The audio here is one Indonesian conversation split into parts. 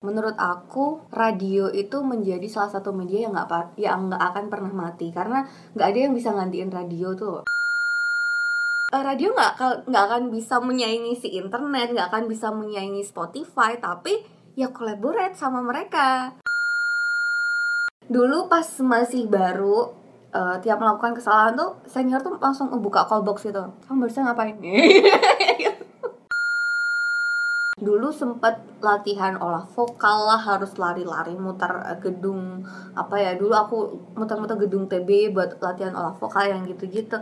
Menurut aku, radio itu menjadi salah satu media yang nggak yang nggak akan pernah mati karena nggak ada yang bisa ngantiin radio tuh. Eh, radio nggak nggak akan bisa menyaingi si internet, nggak akan bisa menyaingi Spotify, tapi ya collaborate sama mereka. Dulu pas masih baru, uh, tiap melakukan kesalahan tuh senior tuh langsung buka call box gitu. Kamu barusan ngapain? dulu sempet latihan olah vokal lah harus lari-lari muter eh, gedung apa ya dulu aku muter-muter gedung TB buat latihan olah vokal yang gitu-gitu.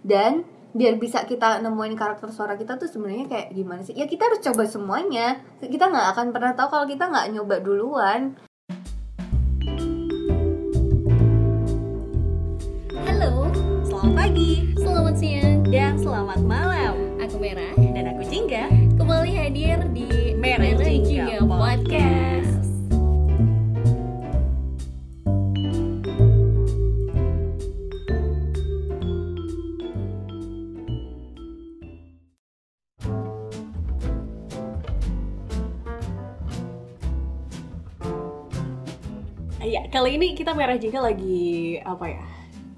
Dan biar bisa kita nemuin karakter suara kita tuh sebenarnya kayak gimana sih? Ya kita harus coba semuanya. Kita nggak akan pernah tahu kalau kita nggak nyoba duluan. Halo selamat pagi selamat siang dan selamat malam. Aku Merah kali ini kita Merah Jingga lagi apa ya?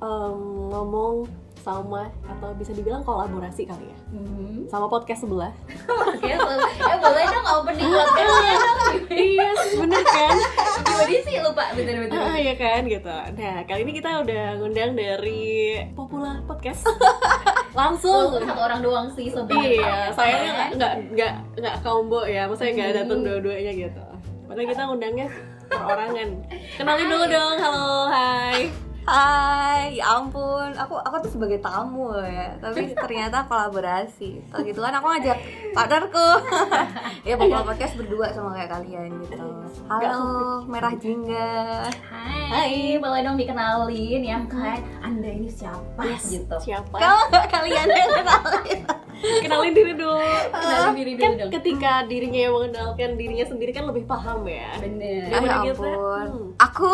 Um, ngomong sama atau bisa dibilang kolaborasi kali ya. Mm-hmm. sama podcast sebelah. Ya boleh dong opening podcastnya. iya bener kan? Gimana sih lupa. Bener-bener ah iya kan gitu. Nah kali ini kita udah ngundang dari Popula Podcast. Langsung. Satu orang doang sih sebenarnya iya sayangnya nggak nggak nggak combo ya. Maksudnya nggak datang mm-hmm. dua-duanya gitu. Padahal kita ngundangnya perorangan kenalin dulu dong. Halo hai Hai, ya ampun, aku aku tuh sebagai tamu ya, tapi ternyata kolaborasi. Kalau gitu kan aku ngajak partnerku. ya pokoknya podcast berdua sama kayak kalian gitu. Halo, Merah Jingga. Hai. Hai, boleh dong dikenalin ya kan? Anda ini siapa yes, gitu? Siapa? Kalau kalian yang kenalin. kenalin diri dulu. Kenalin diri dulu kan dong. Ketika dirinya yang mengenalkan dirinya sendiri kan lebih paham ya. Bener. Ya, ya ampun. Hmm. Aku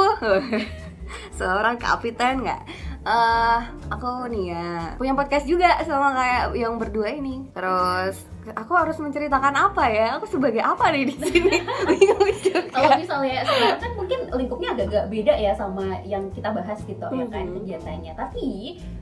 seorang kapiten nggak? Uh, aku nih ya punya podcast juga sama kayak yang berdua ini. Terus aku harus menceritakan apa ya? Aku sebagai apa nih di sini? Kalau misalnya sekarang kan mungkin lingkupnya agak-agak beda ya sama yang kita bahas gitu mm -hmm. ya kan kegiatannya. Tapi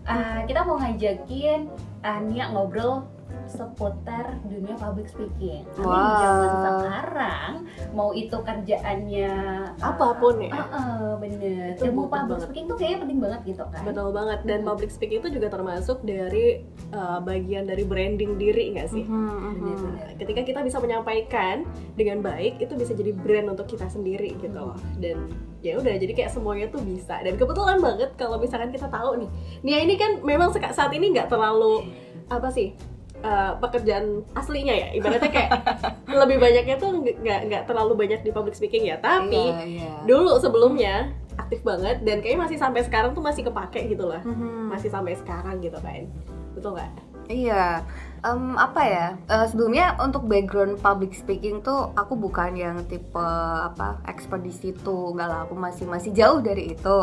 uh, kita mau ngajakin uh, Nia ngobrol seputar dunia public speaking. Tapi wow. zaman sekarang mau itu kerjaannya apa pun ya. Uh, uh, bener. Itu Ilmu public banget. speaking tuh kayaknya penting banget gitu kan. Betul banget. Dan hmm. public speaking itu juga termasuk dari uh, bagian dari branding diri nggak sih? Mm -hmm. bener, bener. Ketika kita bisa menyampaikan dengan baik, itu bisa jadi brand untuk kita sendiri gitu. Hmm. Dan ya udah jadi kayak semuanya tuh bisa dan kebetulan banget kalau misalkan kita tahu nih Nia ini kan memang saat ini nggak terlalu apa sih uh, pekerjaan aslinya ya. Ibaratnya kayak lebih banyaknya tuh nggak nggak terlalu banyak di public speaking ya. Tapi yeah, yeah. dulu sebelumnya aktif banget dan kayaknya masih sampai sekarang tuh masih kepake gitu lah mm-hmm. masih sampai sekarang gitu kan betul nggak? Iya. Um, apa ya? Uh, sebelumnya untuk background public speaking tuh aku bukan yang tipe apa expert di situ nggak lah aku masih masih jauh dari itu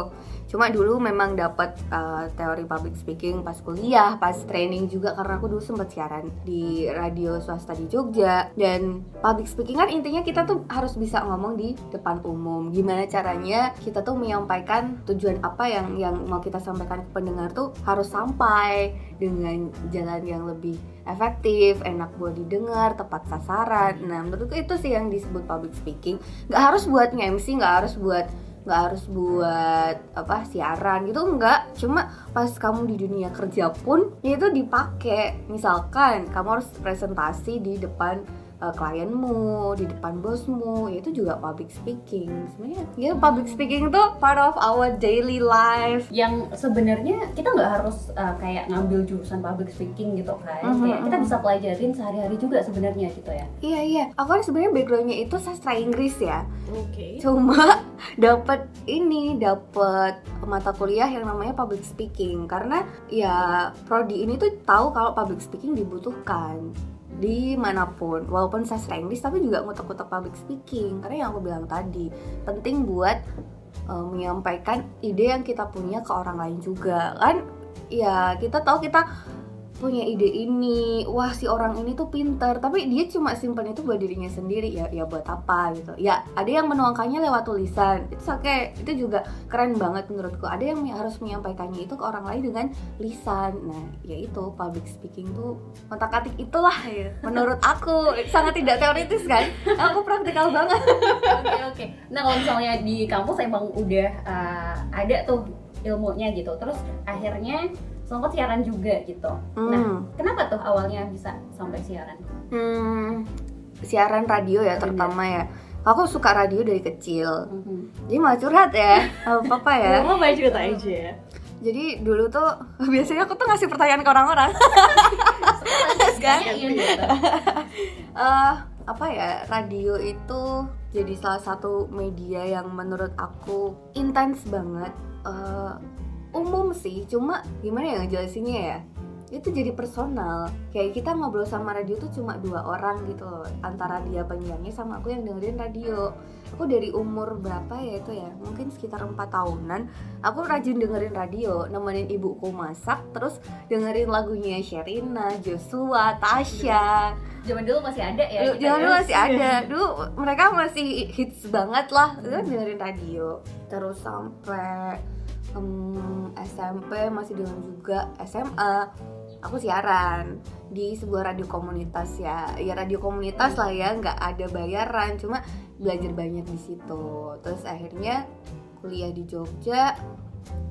cuma dulu memang dapat uh, teori public speaking pas kuliah pas training juga karena aku dulu sempat siaran di radio swasta di Jogja dan public speaking kan intinya kita tuh harus bisa ngomong di depan umum gimana caranya kita tuh menyampaikan tujuan apa yang yang mau kita sampaikan ke pendengar tuh harus sampai dengan jalan yang lebih efektif, enak buat didengar, tepat sasaran. Nah, menurutku itu sih yang disebut public speaking. Gak harus buat nge-MC, gak harus buat nggak harus buat apa siaran gitu enggak cuma pas kamu di dunia kerja pun ya itu dipakai. Misalkan kamu harus presentasi di depan uh, klienmu di depan bosmu ya itu juga public speaking. Sebenarnya ya public speaking itu part of our daily life. Yang sebenarnya kita nggak harus uh, kayak ngambil jurusan public speaking gitu kan. Mm-hmm. kayak kita bisa pelajarin sehari-hari juga sebenarnya gitu ya. Iya iya. Aku kan sebenarnya backgroundnya itu sastra Inggris ya. Oke. Okay. cuma dapat ini dapat mata kuliah yang namanya public speaking. Karena ya prodi ini tuh tahu kalau public speaking dibutuhkan di mana pun. Walaupun sastra Inggris tapi juga ngutak-ngutak public speaking. Karena yang aku bilang tadi penting buat uh, menyampaikan ide yang kita punya ke orang lain juga. Kan ya kita tahu kita punya ide ini. Wah si orang ini tuh pinter tapi dia cuma simpen itu buat dirinya sendiri. Ya ya buat apa gitu. Ya ada yang menuangkannya lewat tulisan. Itu oke okay. itu juga keren banget menurutku. Ada yang harus menyampaikannya itu ke orang lain dengan lisan. Nah ya itu public speaking tuh kontak atik itulah ya. Menurut aku. Sangat tidak teoritis kan? Aku praktikal banget. Oke oke. Okay, nah kalau misalnya di kampus emang udah uh, ada tuh ilmunya gitu. Terus akhirnya sempat siaran juga gitu. Hmm. Nah, kenapa tuh awalnya bisa sampai siaran? Hmm, siaran radio ya terutama ya. Aku suka radio dari kecil. Hmm. Jadi mau curhat ya, apa-apa ya. Mau main cerita aja. Jadi dulu tuh biasanya aku tuh ngasih pertanyaan ke orang-orang. kan? uh, apa ya radio itu jadi salah satu media yang menurut aku intens banget. Uh, umum sih cuma gimana ya ngejelasinnya ya? Itu jadi personal. Kayak kita ngobrol sama radio tuh cuma dua orang gitu loh antara dia penyiarnya sama aku yang dengerin radio. Aku dari umur berapa ya itu ya? Mungkin sekitar empat tahunan aku rajin dengerin radio nemenin ibuku masak terus dengerin lagunya Sherina, Joshua, Tasya zaman dulu masih ada ya zaman ya? dulu masih ada. Dulu mereka masih hits banget lah kan dengerin radio. Terus sampai um, SMP masih dengan juga SMA aku siaran di sebuah radio komunitas ya. Ya radio komunitas lah ya nggak ada bayaran cuma belajar banyak di situ. Terus akhirnya kuliah di Jogja.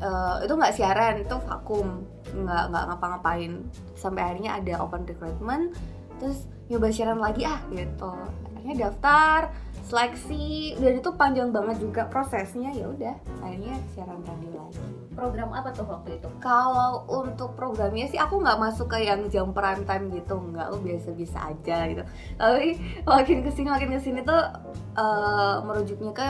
Uh, itu nggak siaran itu vakum. Nggak nggak ngapa-ngapain. Sampai akhirnya ada open recruitment terus nyoba siaran lagi ah gitu. Akhirnya daftar seleksi dan itu panjang banget juga prosesnya ya udah akhirnya siaran radio lagi. Program apa tuh waktu itu? Kalau untuk programnya sih aku nggak masuk ke yang jam prime time gitu nggak aku biasa-biasa aja gitu. Tapi makin ke sini makin ke sini tuh uh, merujuknya ke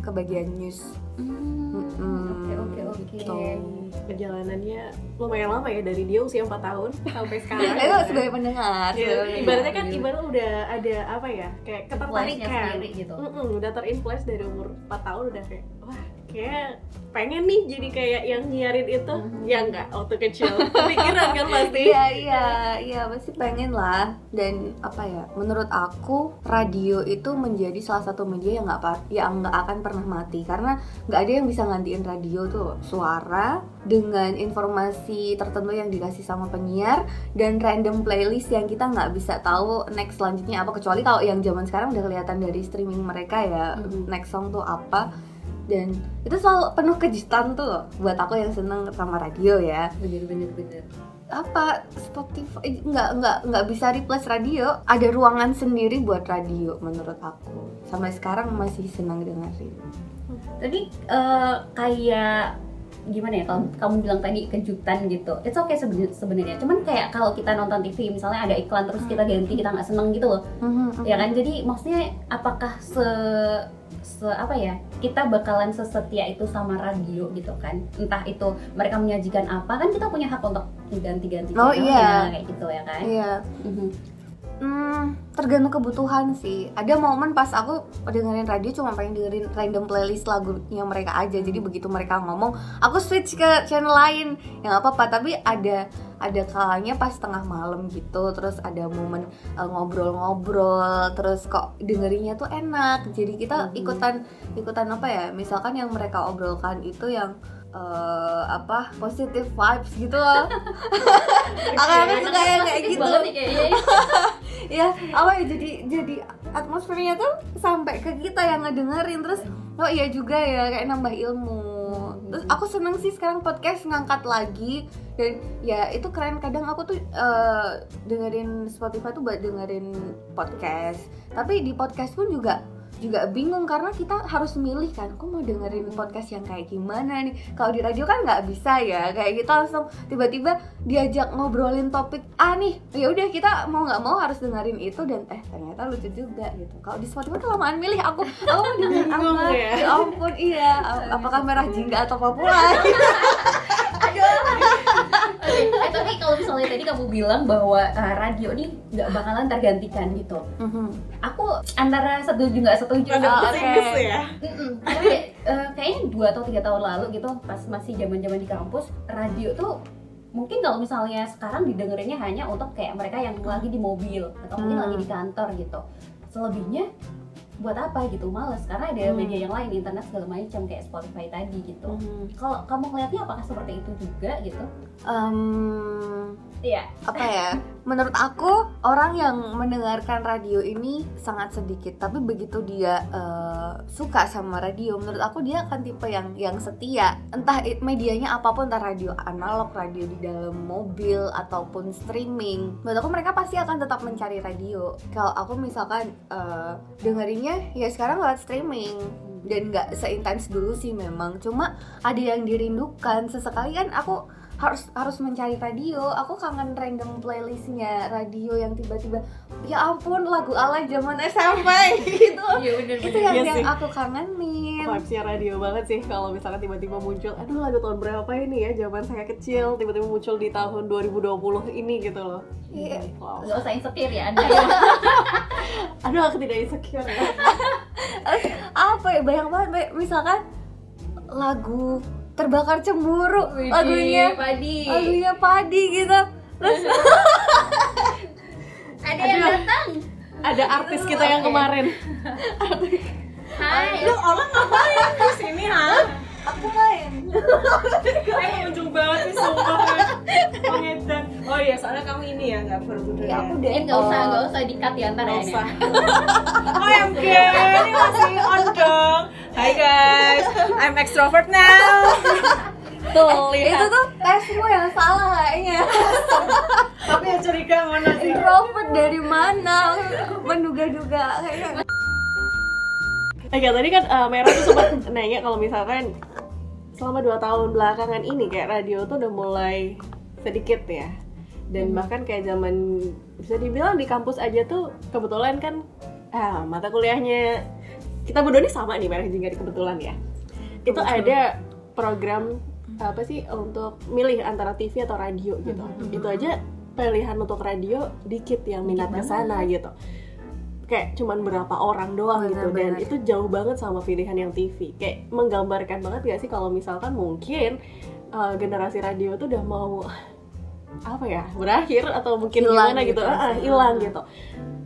ke bagian news. Oke oke oke. Gitu. Perjalanannya lumayan lama ya dari dia usia 4 tahun sampai sekarang. Itu sebagai pendengar ya, ibaratnya kan ibarat udah ada apa ya kayak ketertarikan. Gitu. Mm -mm, udah terinfluence dari umur 4 tahun udah kayak wah kayak pengen nih jadi kayak yang nyiarin itu. Hmm. ya enggak waktu kecil. Kepikiran kan pasti. Iya iya iya pasti pengen lah. Dan apa ya menurut aku radio itu menjadi salah satu media yang nggak yang nggak akan pernah mati. Karena nggak ada yang bisa ngantiin radio tuh suara dengan informasi tertentu yang dikasih sama penyiar dan random playlist yang kita nggak bisa tahu next selanjutnya apa. Kecuali kalau yang zaman sekarang udah kelihatan dari streaming mereka ya mm -hmm. next song tuh apa dan itu selalu penuh kejutan tuh loh. Buat aku yang seneng sama radio ya. Bener bener bener. Apa? Spotify eh, nggak nggak nggak bisa replace radio. Ada ruangan sendiri buat radio menurut aku. Sampai sekarang masih senang dengerin tadi uh, kayak gimana ya kalau kamu bilang tadi kejutan gitu it's okay sebenarnya. Cuman kayak kalau kita nonton TV misalnya ada iklan terus kita ganti kita nggak seneng gitu loh. Mm-hmm. ya kan? Jadi maksudnya apakah se se apa ya kita bakalan sesetia itu sama radio gitu kan? Entah itu mereka menyajikan apa kan kita punya hak untuk ganti-ganti oh, iya. kayak gitu ya kan? Iya. Mm-hmm. Hmm, tergantung kebutuhan sih. Ada momen pas aku dengerin radio cuma pengen dengerin random playlist lagunya mereka aja. Jadi begitu mereka ngomong aku switch ke channel lain. Yang apa apa tapi ada ada kalanya pas tengah malam gitu terus ada momen eh, ngobrol-ngobrol terus kok dengerinnya tuh enak. Jadi kita hmm. ikutan ikutan apa ya? Misalkan yang mereka obrolkan itu yang uh, apa positive vibes gitu loh. Aku suka yang kayak gitu. Ya apa ya jadi jadi atmosfernya tuh sampai ke kita yang ngedengerin terus oh iya juga ya kayak nambah ilmu. Terus aku seneng sih sekarang podcast ngangkat lagi dan ya itu keren kadang aku tuh uh, dengerin Spotify tuh buat dengerin podcast. Tapi di podcast pun juga juga bingung karena kita harus milih kan aku mau dengerin podcast yang kayak gimana nih? Kalau di radio kan nggak bisa ya kayak kita langsung. Tiba-tiba diajak ngobrolin topik ah nih ya udah kita mau nggak mau harus dengerin itu dan eh ternyata lucu juga gitu. Kalau di Spotify kelamaan milih aku aku mau dengerin apa? ya? ya ampun iya. Apakah merah jingga atau populer eh tapi kalau misalnya tadi kamu bilang bahwa uh, radio ini nggak bakalan tergantikan gitu mm-hmm. aku antara setuju nggak setuju oh, okay. ya tapi uh, kayaknya dua atau tiga tahun lalu gitu pas masih zaman zaman di kampus radio tuh mungkin kalau misalnya sekarang didengerinnya hanya untuk kayak mereka yang lagi di mobil atau mungkin Hmm. lagi di kantor gitu selebihnya buat apa gitu males karena ada Hmm. media yang lain internet segala macam kayak Spotify tadi gitu Hmm. kalau kamu ngeliatnya apakah seperti itu juga gitu Em, iya. apa ya? Menurut aku orang yang mendengarkan radio ini sangat sedikit tapi begitu dia eh, suka sama radio menurut aku dia akan tipe yang yang setia. Entah medianya apa pun entah radio analog radio di dalam mobil ataupun streaming. Menurut aku mereka pasti akan tetap mencari radio. Kalau aku misalkan eh, dengerinnya ya sekarang lewat streaming. Dan nggak seintens dulu sih memang. Cuma ada yang dirindukan. Sesekali kan aku harus harus mencari radio. Aku kangen random playlistnya radio yang tiba-tiba ya ampun lagu ala zaman SMP gitu. Iya bener itu yang Iya yang sih. aku kangenin. Vibesnya radio banget sih kalau misalkan tiba-tiba muncul aduh lagu tahun berapa ini ya zaman saya kecil tiba-tiba muncul di tahun 2020 ini gitu loh. Iya. wow. Gak usah insecure ya anda. Aduh aku tidak insecure ya. Apa ya banyak banget misalkan lagu terbakar cemburu lagunya. Padi. Lagunya padi gitu. Terus ada yang datang? Ada artis kita yang kemarin. Hai. Orang ngapain di sini ha? Aku main eh lucu banget sih sumpah pengedan oh iya soalnya kamu ini ya nggak berguna ya aku deh eh nggak usah nggak usah dikat ya ntar ya usah. OMG, ini masih on dong. Hai guys, I'm extrovert now. tuh itu tuh tesmu yang salah kayaknya Tapi yang curiga mana sih? introvert dari mana menduga-duga kayaknya Oke, tadi kan eh, Merah tuh sempat nanya kalau misalkan selama dua tahun belakangan ini kayak radio tuh udah mulai sedikit ya. Dan bahkan kayak zaman bisa dibilang di kampus aja tuh kebetulan kan ah, mata kuliahnya kita berdua ini sama nih juga di kebetulan ya. Itu ada program apa sih untuk milih antara TV atau radio gitu. Itu aja pilihan untuk radio dikit yang minat ke sana gitu. Kayak cuman berapa orang doang gitu dan Benar-benar. itu jauh banget sama pilihan yang TV. Kayak menggambarkan banget gak sih kalau misalkan mungkin uh, generasi radio tuh udah mau apa ya berakhir atau mungkin Hilang gimana gitu, gitu Ah, ah, hilang gitu.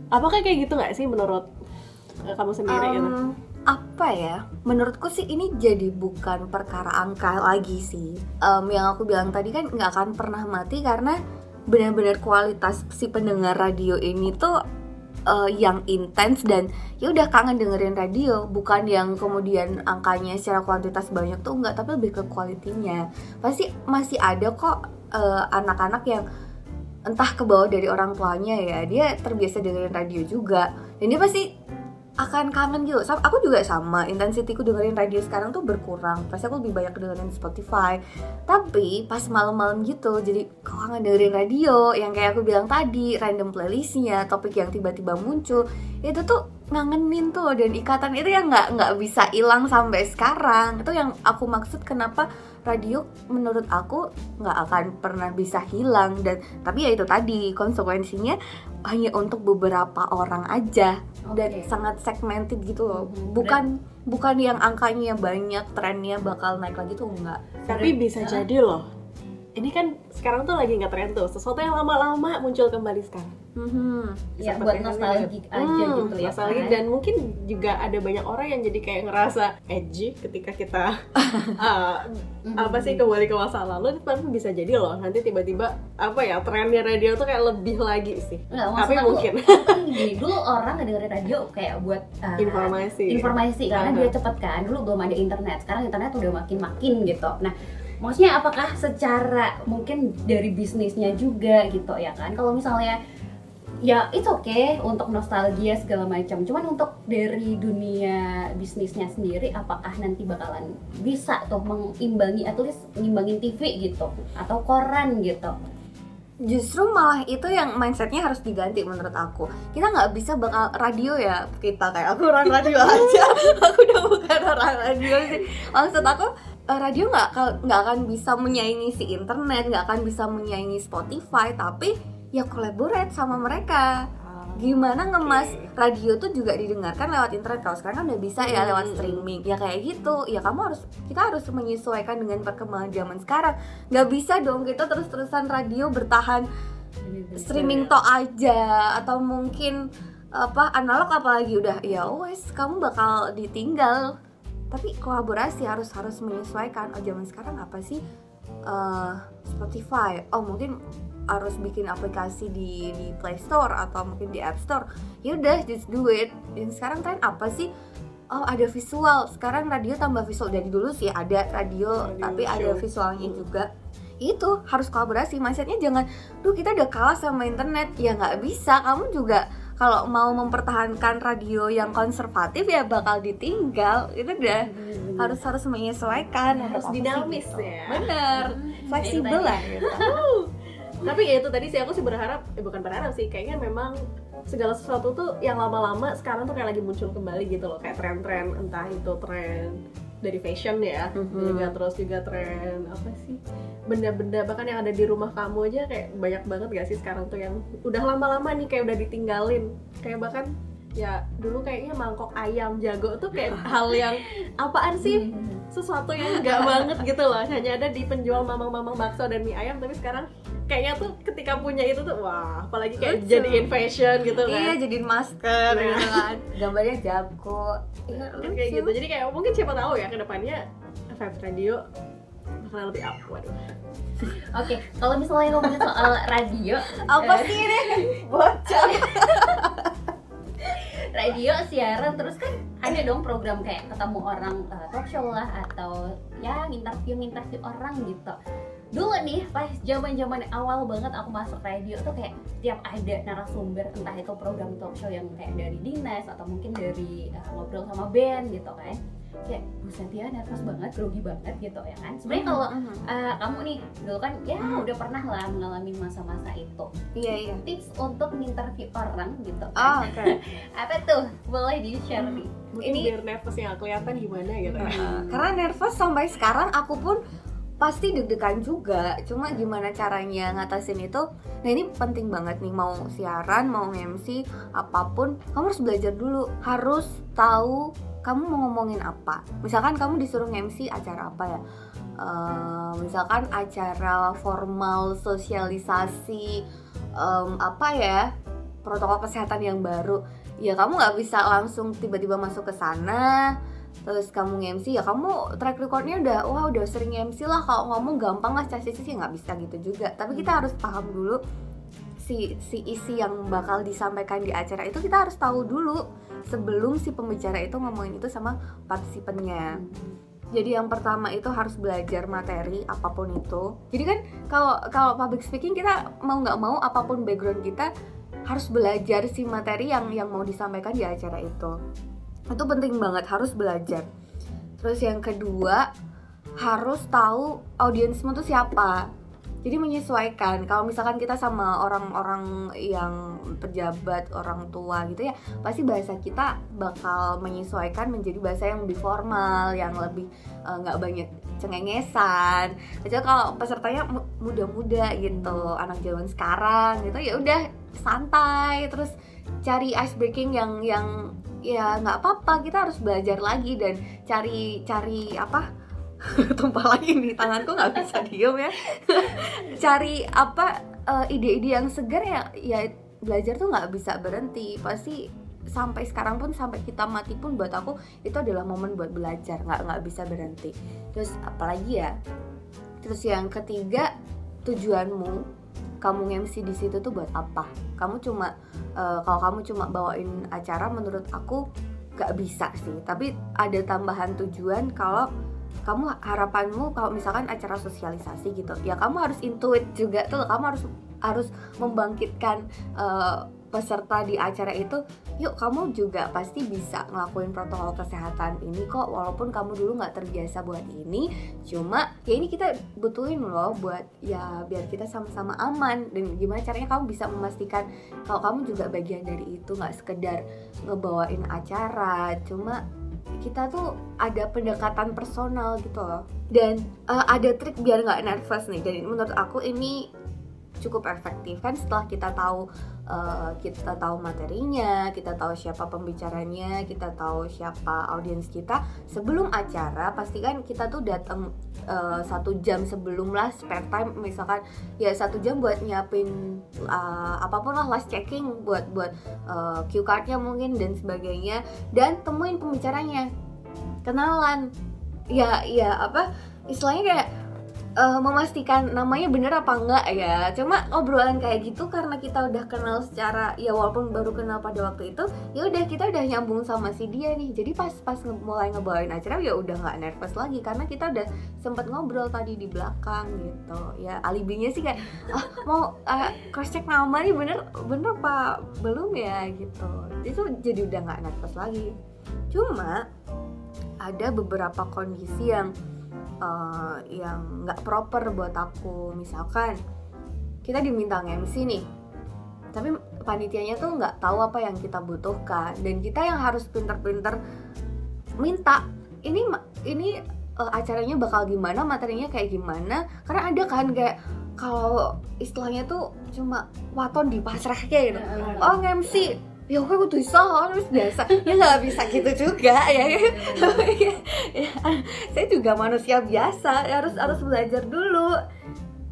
Apakah kayak gitu nggak sih menurut uh, kamu sendiri gitu? Em, apa ya? Menurutku sih ini jadi bukan perkara angka lagi sih. Em, yang aku bilang tadi kan nggak akan pernah mati karena benar-benar kualitas si pendengar radio ini tuh eh, yang intens dan ya udah kangen dengerin radio. Bukan yang kemudian angkanya secara kuantitas banyak tuh enggak tapi lebih ke kualitinya. Pasti masih ada kok eh, anak-anak yang entah ke bawah dari orang tuanya ya dia terbiasa dengerin radio juga dan dia pasti akan kangen gitu. Sam- Aku juga sama, intensitiku dengerin radio sekarang tuh berkurang. Pasti aku lebih banyak dengerin Spotify. Tapi pas malam-malam gitu, jadi kangen dengerin radio yang kayak aku bilang tadi, random playlistnya, topik yang tiba-tiba muncul, itu tuh ngangenin tuh dan ikatan itu yang nggak nggak bisa hilang sampai sekarang. Itu yang aku maksud kenapa radio menurut aku nggak akan pernah bisa hilang dan tapi ya itu tadi konsekuensinya hanya untuk beberapa orang aja dan Oke. sangat segmented gitu loh Mhm. bukan bukan yang angkanya banyak trennya bakal naik lagi tuh enggak Tapi bisa jadi loh. Ini kan sekarang tuh lagi nggak tren tuh. Sesuatu yang lama-lama muncul kembali sekarang. Mhm. ya Seperti buat halnya nostalgic aja Hmm, gitu ya Nostalgia kan? dan mungkin juga ada banyak orang yang jadi kayak ngerasa edgy ketika kita uh, apa sih kembali ke masa lalu. Tapi bisa jadi loh nanti tiba-tiba apa ya trennya radio tuh kayak lebih lagi sih. Nggak, tapi aku, mungkin. kan gini, dulu orang ngedengerin radio kayak buat uh, informasi. informasi karena Aha. dia cepet kan dulu belum ada internet. Sekarang internet udah makin makin gitu. Nah maksudnya apakah secara mungkin dari bisnisnya juga gitu ya kan? Kalau misalnya ya it's okay untuk nostalgia segala macam. Cuman untuk dari dunia bisnisnya sendiri apakah nanti bakalan bisa tuh mengimbangi at least ngimbangin TV gitu atau koran gitu? Justru malah itu yang mindsetnya harus diganti menurut aku. Kita nggak bisa bakal radio ya kita kayak aku orang radio aja. Aku udah bukan orang radio sih. Maksud aku eh, radio nggak nggak akan bisa menyaingi si internet nggak akan bisa menyaingi Spotify tapi ya collaborate sama mereka. Gimana ngemas? Radio tuh juga didengarkan lewat internet. Kalau sekarang kan udah bisa ya lewat streaming. Ya kayak gitu. Ya kamu harus kita harus menyesuaikan dengan perkembangan zaman sekarang. Nggak bisa dong kita terus terusan radio bertahan streaming tok aja. Atau mungkin apa analog apalagi. Udah ya wes kamu bakal ditinggal. Tapi kolaborasi harus harus menyesuaikan. Oh zaman sekarang apa sih? Eh, Spotify. Oh mungkin harus bikin aplikasi di di Play Store atau mungkin di App Store ya udah just do it. Dan sekarang tren apa sih? Oh ada visual. Sekarang radio tambah visual. Dari dulu sih ada radio, Radio tapi show. ada visualnya juga. Itu harus kolaborasi. Mindsetnya jangan duh kita udah kalah sama internet. Ya nggak bisa. Kamu juga kalau mau mempertahankan radio yang konservatif ya bakal ditinggal. Itu udah harus harus menyesuaikan. Harus dinamis gitu. ya. Bener. Fleksibel lah. Gitu. Tapi ya itu tadi sih aku sih berharap eh bukan berharap sih kayaknya memang segala sesuatu tuh yang lama-lama sekarang tuh kayak lagi muncul kembali gitu loh. Kayak tren-tren entah itu tren dari fashion ya Mhm. juga terus juga tren apa sih benda-benda bahkan yang ada di rumah kamu aja kayak banyak banget gak sih sekarang tuh yang udah lama-lama nih kayak udah ditinggalin. Kayak bahkan ya dulu kayaknya mangkok ayam jago tuh kayak hal yang apaan sih? Sesuatu yang enggak banget gitu loh. Hanya ada di penjual mamang-mamang bakso dan mie ayam tapi sekarang kayaknya tuh ketika punya itu tuh wah apalagi kayak Lucu. jadiin fashion gitu kan. Iya jadiin masker Nah. gitu kan. Gambarnya jago Kan kayak gitu. Jadi kayak mungkin siapa tahu ya ke depannya Vibes Radio bakalan lebih up. Waduh. Oke, kalau misalnya ngomongin soal radio, apa eh, sih ini? Bocor radio siaran terus kan ada dong program kayak ketemu orang eh, talk show lah atau ya interview interview orang gitu dulu nih pas zaman zaman awal banget aku masuk radio tuh kayak tiap ada narasumber entah itu program talk show yang kayak dari dinas atau mungkin dari eh, ngobrol sama band gitu kan. Kayak buset ya nervous banget grogi banget gitu ya kan. Sebenarnya kalau eh, kamu nih dulu kan ya udah pernah lah mengalami masa-masa itu. Iya iya. tips untuk interview orang gitu. Oh kan oke. Apa tuh? Boleh di share nih. Mungkin Ini- biar nervousnya nggak kelihatan gimana gitu. Ya Uh, karena nervous sampai sekarang aku pun pasti deg-degan juga. Cuma gimana caranya ngatasin itu nah ini penting banget nih mau siaran mau MC apa pun kamu harus belajar dulu. Harus tahu kamu mau ngomongin apa. Misalkan kamu disuruh MC acara apa ya? Eh, misalkan acara formal sosialisasi em, apa ya protokol kesehatan yang baru. Ya kamu nggak bisa langsung tiba-tiba masuk ke sana terus kamu nge-MC ya kamu track recordnya udah wah udah sering MC lah. Kalau ngomong gampang lah caci sih nggak bisa gitu juga. Tapi kita harus paham dulu si si isi yang bakal disampaikan di acara itu kita harus tahu dulu sebelum si pembicara itu ngomongin itu sama partisipannya. Jadi yang pertama itu harus belajar materi apa pun itu. Jadi kan kalau kalau public speaking kita mau nggak mau apa pun background kita harus belajar si materi yang yang mau disampaikan di acara itu itu penting banget harus belajar. Terus yang kedua harus tahu audiensmu tuh siapa. Jadi menyesuaikan. Kalau misalkan kita sama orang-orang yang pejabat orang tua gitu ya pasti bahasa kita bakal menyesuaikan menjadi bahasa yang lebih formal yang lebih eh, nggak banyak cengengesan. Kecuali kalau pesertanya mu- muda-muda gitu anak zaman sekarang gitu ya udah santai. Terus cari ice breaking yang yang ya nggak apa-apa kita harus belajar lagi dan cari cari apa? Tumpah lagi nih tanganku nggak bisa diem ya. Cari apa eh, ide-ide yang segar ya ya belajar tuh nggak bisa berhenti. Pasti sampai sekarang pun sampai kita mati pun buat aku itu adalah momen buat belajar nggak nggak bisa berhenti. Terus apalagi ya? Terus yang ketiga tujuanmu kamu MC di situ tuh buat apa? Kamu cuma eh, kalau kamu cuma bawain acara menurut aku nggak bisa sih. Tapi ada tambahan tujuan kalau kamu harapanmu kalau misalkan acara sosialisasi gitu ya kamu harus intuit juga tuh. Kamu harus harus membangkitkan eh, peserta di acara itu yuk kamu juga pasti bisa ngelakuin protokol kesehatan ini kok walaupun kamu dulu nggak terbiasa buat ini. Cuma ya ini kita butuhin loh buat ya biar kita sama-sama aman. Dan gimana caranya kamu bisa memastikan kalau kamu juga bagian dari itu nggak sekedar ngebawain acara. Cuma kita tuh ada pendekatan personal gitu loh. Dan eh, ada trik biar nggak nervous nih. Dan menurut aku ini cukup efektif kan setelah kita tahu uh, kita tahu materinya kita tahu siapa pembicaranya kita tahu siapa audiens kita sebelum acara pastikan kita tuh datang uh, satu jam sebelum lah spare time misalkan ya satu jam buat nyiapin uh, apa pun lah last checking buat buat uh, cue cardnya mungkin dan sebagainya dan temuin pembicaranya. Kenalan. Ya ya apa istilahnya kayak uh, memastikan namanya bener apa enggak ya. Cuma obrolan kayak gitu karena kita udah kenal secara ya walaupun baru kenal pada waktu itu ya udah kita udah nyambung sama si dia nih. Jadi pas pas nge mulai ngebawain acara ya udah nggak nervous lagi karena kita udah sempet ngobrol tadi di belakang gitu. Ya alibinya sih kayak ah, mau uh, cross check nama nih bener bener apa belum ya? Gitu. Itu jadi udah nggak nervous lagi. Cuma ada beberapa kondisi yang uh, yang nggak proper buat aku. Misalkan kita diminta MC nih tapi panitianya tuh nggak tahu apa yang kita butuhkan. Dan kita yang harus pinter-pinter minta ini ini uh, acaranya bakal gimana materinya kayak gimana. Karena ada kan kayak kalau istilahnya tuh cuma waton di pasrah kayak gitu oh MC ya gue kudu iso harus biasa. Ya nggak bisa gitu juga ya. ya, ya. Saya juga manusia biasa harus harus belajar dulu.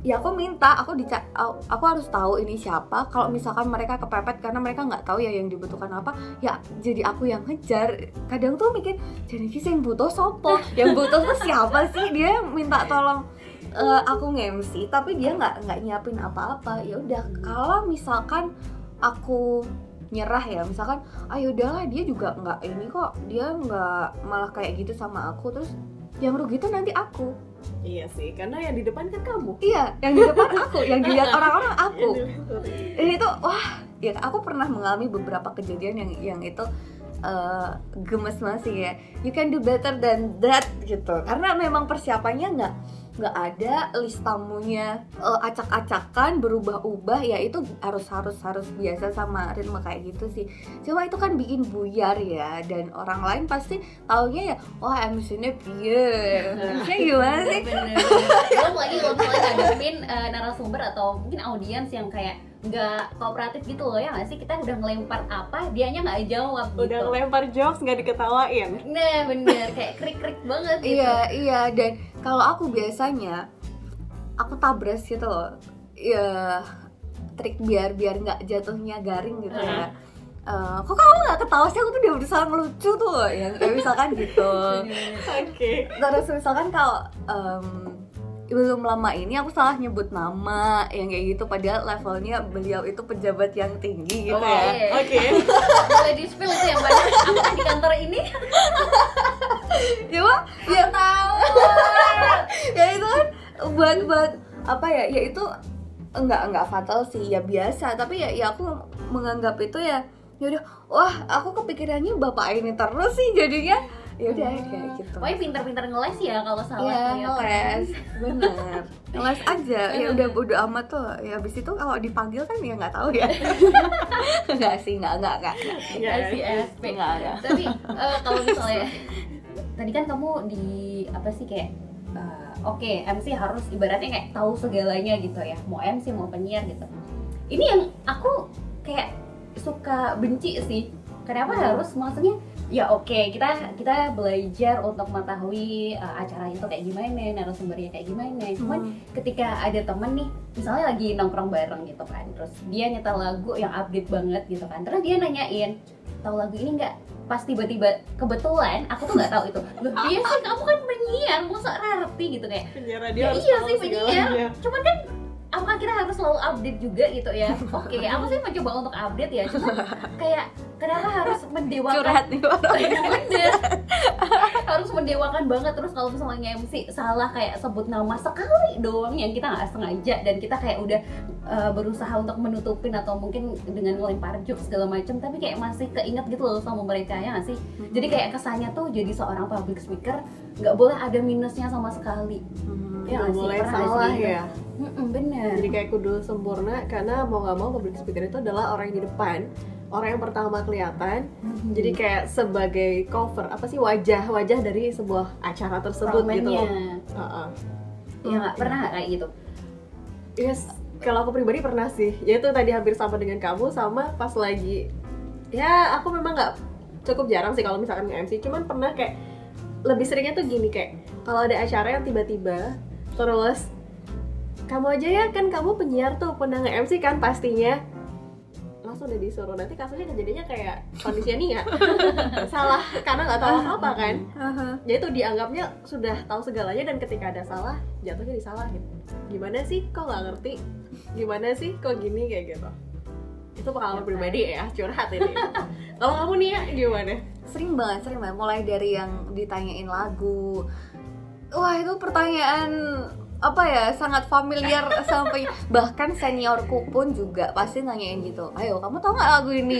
Ya aku minta aku dica aku harus tahu ini siapa. Kalau misalkan mereka kepepet karena mereka nggak tahu ya yang dibutuhkan apa ya jadi aku yang ngejar. Kadang tuh mikir jadi kisah yang butuh sopo yang butuh tuh siapa sih? Dia minta tolong uh, aku nge-MC tapi dia nggak nggak nyiapin apa-apa. Ya udah kalau misalkan aku nyerah ya misalkan ayo ah, ya udahlah dia juga nggak ini kok dia nggak malah kayak gitu sama aku terus yang rugi itu nanti aku Iya sih, karena yang di depan kan kamu. Iya, yang di depan aku, yang dilihat orang-orang aku. Ini tuh wah, ya aku pernah mengalami beberapa kejadian yang yang itu uh, gemes banget sih ya. You can do better than that gitu. Karena memang persiapannya nggak nggak ada list tamunya. Uh, acak-acakan berubah-ubah ya itu harus harus harus biasa sama ritme kayak gitu sih. Cuma itu kan bikin buyar ya dan orang lain pasti taunya ya wah MC-nya piye? MC gimana sih? Belum lagi kalau misalnya ngadepin uh, narasumber atau mungkin audiens yang kayak nggak kooperatif gitu loh ya nggak sih? Kita udah ngelempar apa dianya nggak jawab gitu. udah ngelempar jokes nggak diketawain. Nah bener kayak krik krik banget gitu. Iya iya dan kalau aku biasanya aku tabras gitu loh. Ya trik biar biar nggak jatuhnya garing gitu ya. Uh, kok kamu nggak ketawa sih? Aku tuh udah berusaha ngelucu tuh. Ya kayak misalkan gitu. Oke. Okay. terus misalkan kalau um, belum lama ini aku salah nyebut nama yang kayak gitu padahal levelnya beliau itu pejabat yang tinggi gitu oh, ya. Oke. Okay. Boleh di spill itu yang mana? Apa di kantor ini? ya ya tahu. ya itu kan buat buat apa ya? Ya itu enggak enggak fatal sih ya biasa tapi ya ya aku menganggap itu ya ya udah wah aku kepikirannya bapak ini terus sih jadinya ya udah hmm. kayak gitu. Pokoknya pintar-pintar ngeles ya kalau salah ya, ngeles. Bener. Ngeles aja. Ya udah bodo amat tuh. Ya abis itu kalau dipanggil kan ya nggak tahu ya. Nggak sih nggak nggak nggak. Nggak sih SP. Nggak tapi uh, kalau misalnya tadi kan kamu di apa sih kayak uh, oke okay, MC harus ibaratnya kayak tahu segalanya gitu ya. Mau MC mau penyiar gitu. Ini yang aku kayak suka benci sih. Kenapa hmm. harus? Maksudnya ya oke. Okay. kita kita belajar untuk mengetahui uh, acara itu kayak gimana narasumbernya kayak gimana. Cuman hmm. ketika ada temen nih misalnya lagi nongkrong bareng gitu kan terus dia nyetel lagu yang update banget gitu kan terus dia nanyain tahu lagu ini nggak? Pas tiba-tiba kebetulan aku tuh nggak tahu itu. Loh iya sih kamu kan penyiar masa ngerti gitu kayak. Penyiar ya, iya sih penyiar. cuman kan apakah kita harus selalu update juga gitu ya. Oke okay, aku sih mencoba untuk update ya. Cuma kayak kenapa harus mendewakan? Curhat nih harus mendewakan banget terus kalau misalnya MC salah kayak sebut nama sekali doang yang kita nggak sengaja dan kita kayak udah uh, berusaha untuk menutupin atau mungkin dengan ngelempar jokes segala macam tapi kayak masih keinget gitu loh sama mereka ya gak sih? Hmm. jadi kayak kesannya tuh jadi seorang public speaker nggak boleh ada minusnya sama sekali. Hmm, ya gak boleh salah ya Mm-mm, bener. Jadi kayak kudu sempurna karena mau nggak mau public speaker itu adalah orang yang di depan orang yang pertama kelihatan. Mm-hmm. jadi kayak sebagai cover apa sih wajah wajah dari sebuah acara tersebut gitu uh-uh. ya nggak pernah gak kayak gitu? Yes kalau aku pribadi pernah sih. Yaitu tadi hampir sama dengan kamu sama pas lagi. Ya aku memang nggak cukup jarang sih kalau misalkan nge-MC cuman pernah kayak lebih seringnya tuh gini kayak kalau ada acara yang tiba-tiba terus kamu aja ya kan kamu penyiar tuh pernah nge-MC kan pastinya. Langsung udah disuruh nanti kasusnya kejadiannya kayak kondisinya nih ya salah karena nggak tahu apa kan. jadi tuh dianggapnya sudah tahu segalanya dan ketika ada salah jatuhnya disalahin gimana sih? Kok nggak ngerti? Gimana sih? Kok gini? Kayak gitu. Itu pengalaman pribadi ya curhat ini. Kalau kamu nih ya gimana? Sering banget sering banget. Mulai dari yang ditanyain lagu. Wah itu pertanyaan apa ya sangat familiar sampai bahkan seniorku pun juga pasti nanyain gitu ayo kamu tahu nggak lagu ini?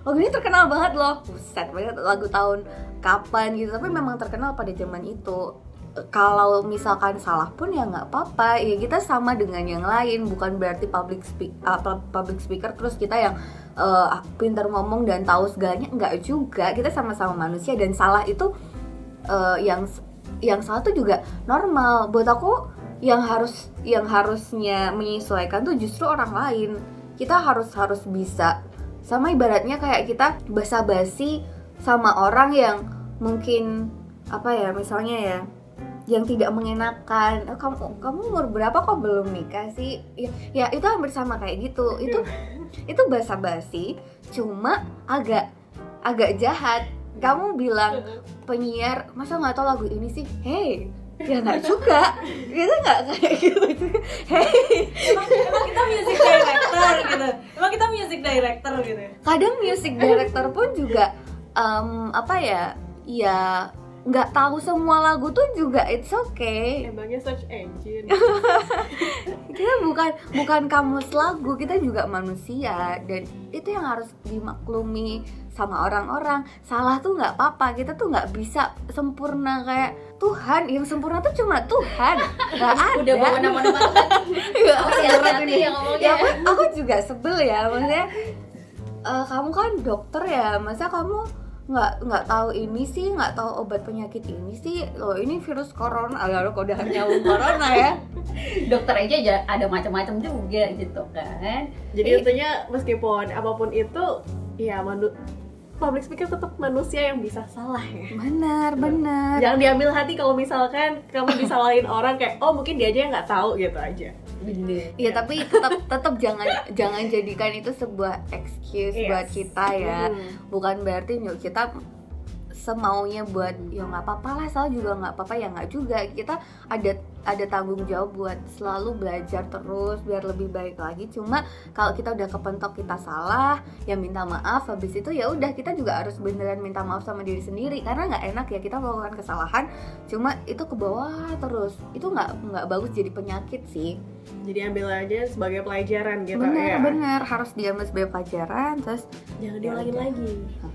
Lagu ini terkenal banget loh. Buset banget lagu tahun kapan gitu tapi memang terkenal pada zaman itu. Kalau misalkan salah pun ya nggak apa-apa ya kita sama dengan yang lain bukan berarti public speak uh, public speaker terus kita yang uh, pintar ngomong dan tahu segalanya nggak juga. Kita sama-sama manusia dan salah itu uh, yang yang salah tuh juga normal. Buat aku yang harus yang harusnya menyesuaikan tuh justru orang lain. Kita harus harus bisa. Sama ibaratnya kayak kita basa-basi sama orang yang mungkin apa ya misalnya ya yang tidak mengenakan. Oh, kamu kamu umur berapa kok belum nikah sih? Ya, ya itu hampir sama kayak gitu. Itu itu basa-basi cuma agak agak jahat. Kamu bilang penyiar masa nggak tahu lagu ini sih? Hey ya nggak juga. Kita nggak kayak gitu. Hey. Emang, emang kita music director gitu. Emang kita music director gitu kadang music director pun juga um, apa ya ya nggak tahu semua lagu tuh juga it's okay. Emangnya search engine. Kita bukan bukan kamus lagu kita juga manusia. Dan itu yang harus dimaklumi sama orang-orang. Salah tuh nggak apa-apa. Kita tuh nggak bisa sempurna kayak Tuhan. Yang sempurna tuh cuma Tuhan. Nggak ada. udah bawa nama-nama ya, hati-hati ya ngomongnya. Ya, aku, aku juga sebel ya. Maksudnya uh, kamu kan dokter ya. Masa kamu nggak nggak tahu ini sih? Nggak tahu obat penyakit ini sih? Loh ini virus corona. Agak kok udah nyambung corona ya? Dokter aja ada macam-macam juga gitu kan. Jadi intinya meskipun apa pun itu ya manu public speaker tetap manusia yang bisa salah ya benar benar jangan diambil hati kalau misalkan kamu disalahin orang kayak oh mungkin dia aja yang nggak tahu gitu aja Iya tapi tetap tetap jangan jangan jadikan itu sebuah excuse yes. buat kita ya. Hmm. Bukan berarti yuk kita semaunya buat ya nggak apa-apa lah salah juga nggak apa-apa ya nggak juga kita ada ada tanggung jawab buat selalu belajar terus biar lebih baik lagi. Cuma kalau kita udah kepentok kita salah ya minta maaf habis itu ya udah kita juga harus beneran minta maaf sama diri sendiri. Karena nggak enak ya kita melakukan kesalahan cuma itu ke bawah terus. Itu nggak nggak bagus jadi penyakit sih. Jadi ambil aja sebagai pelajaran gitu bener ya? bener. Harus diambil sebagai pelajaran terus jangan diulangin lagi.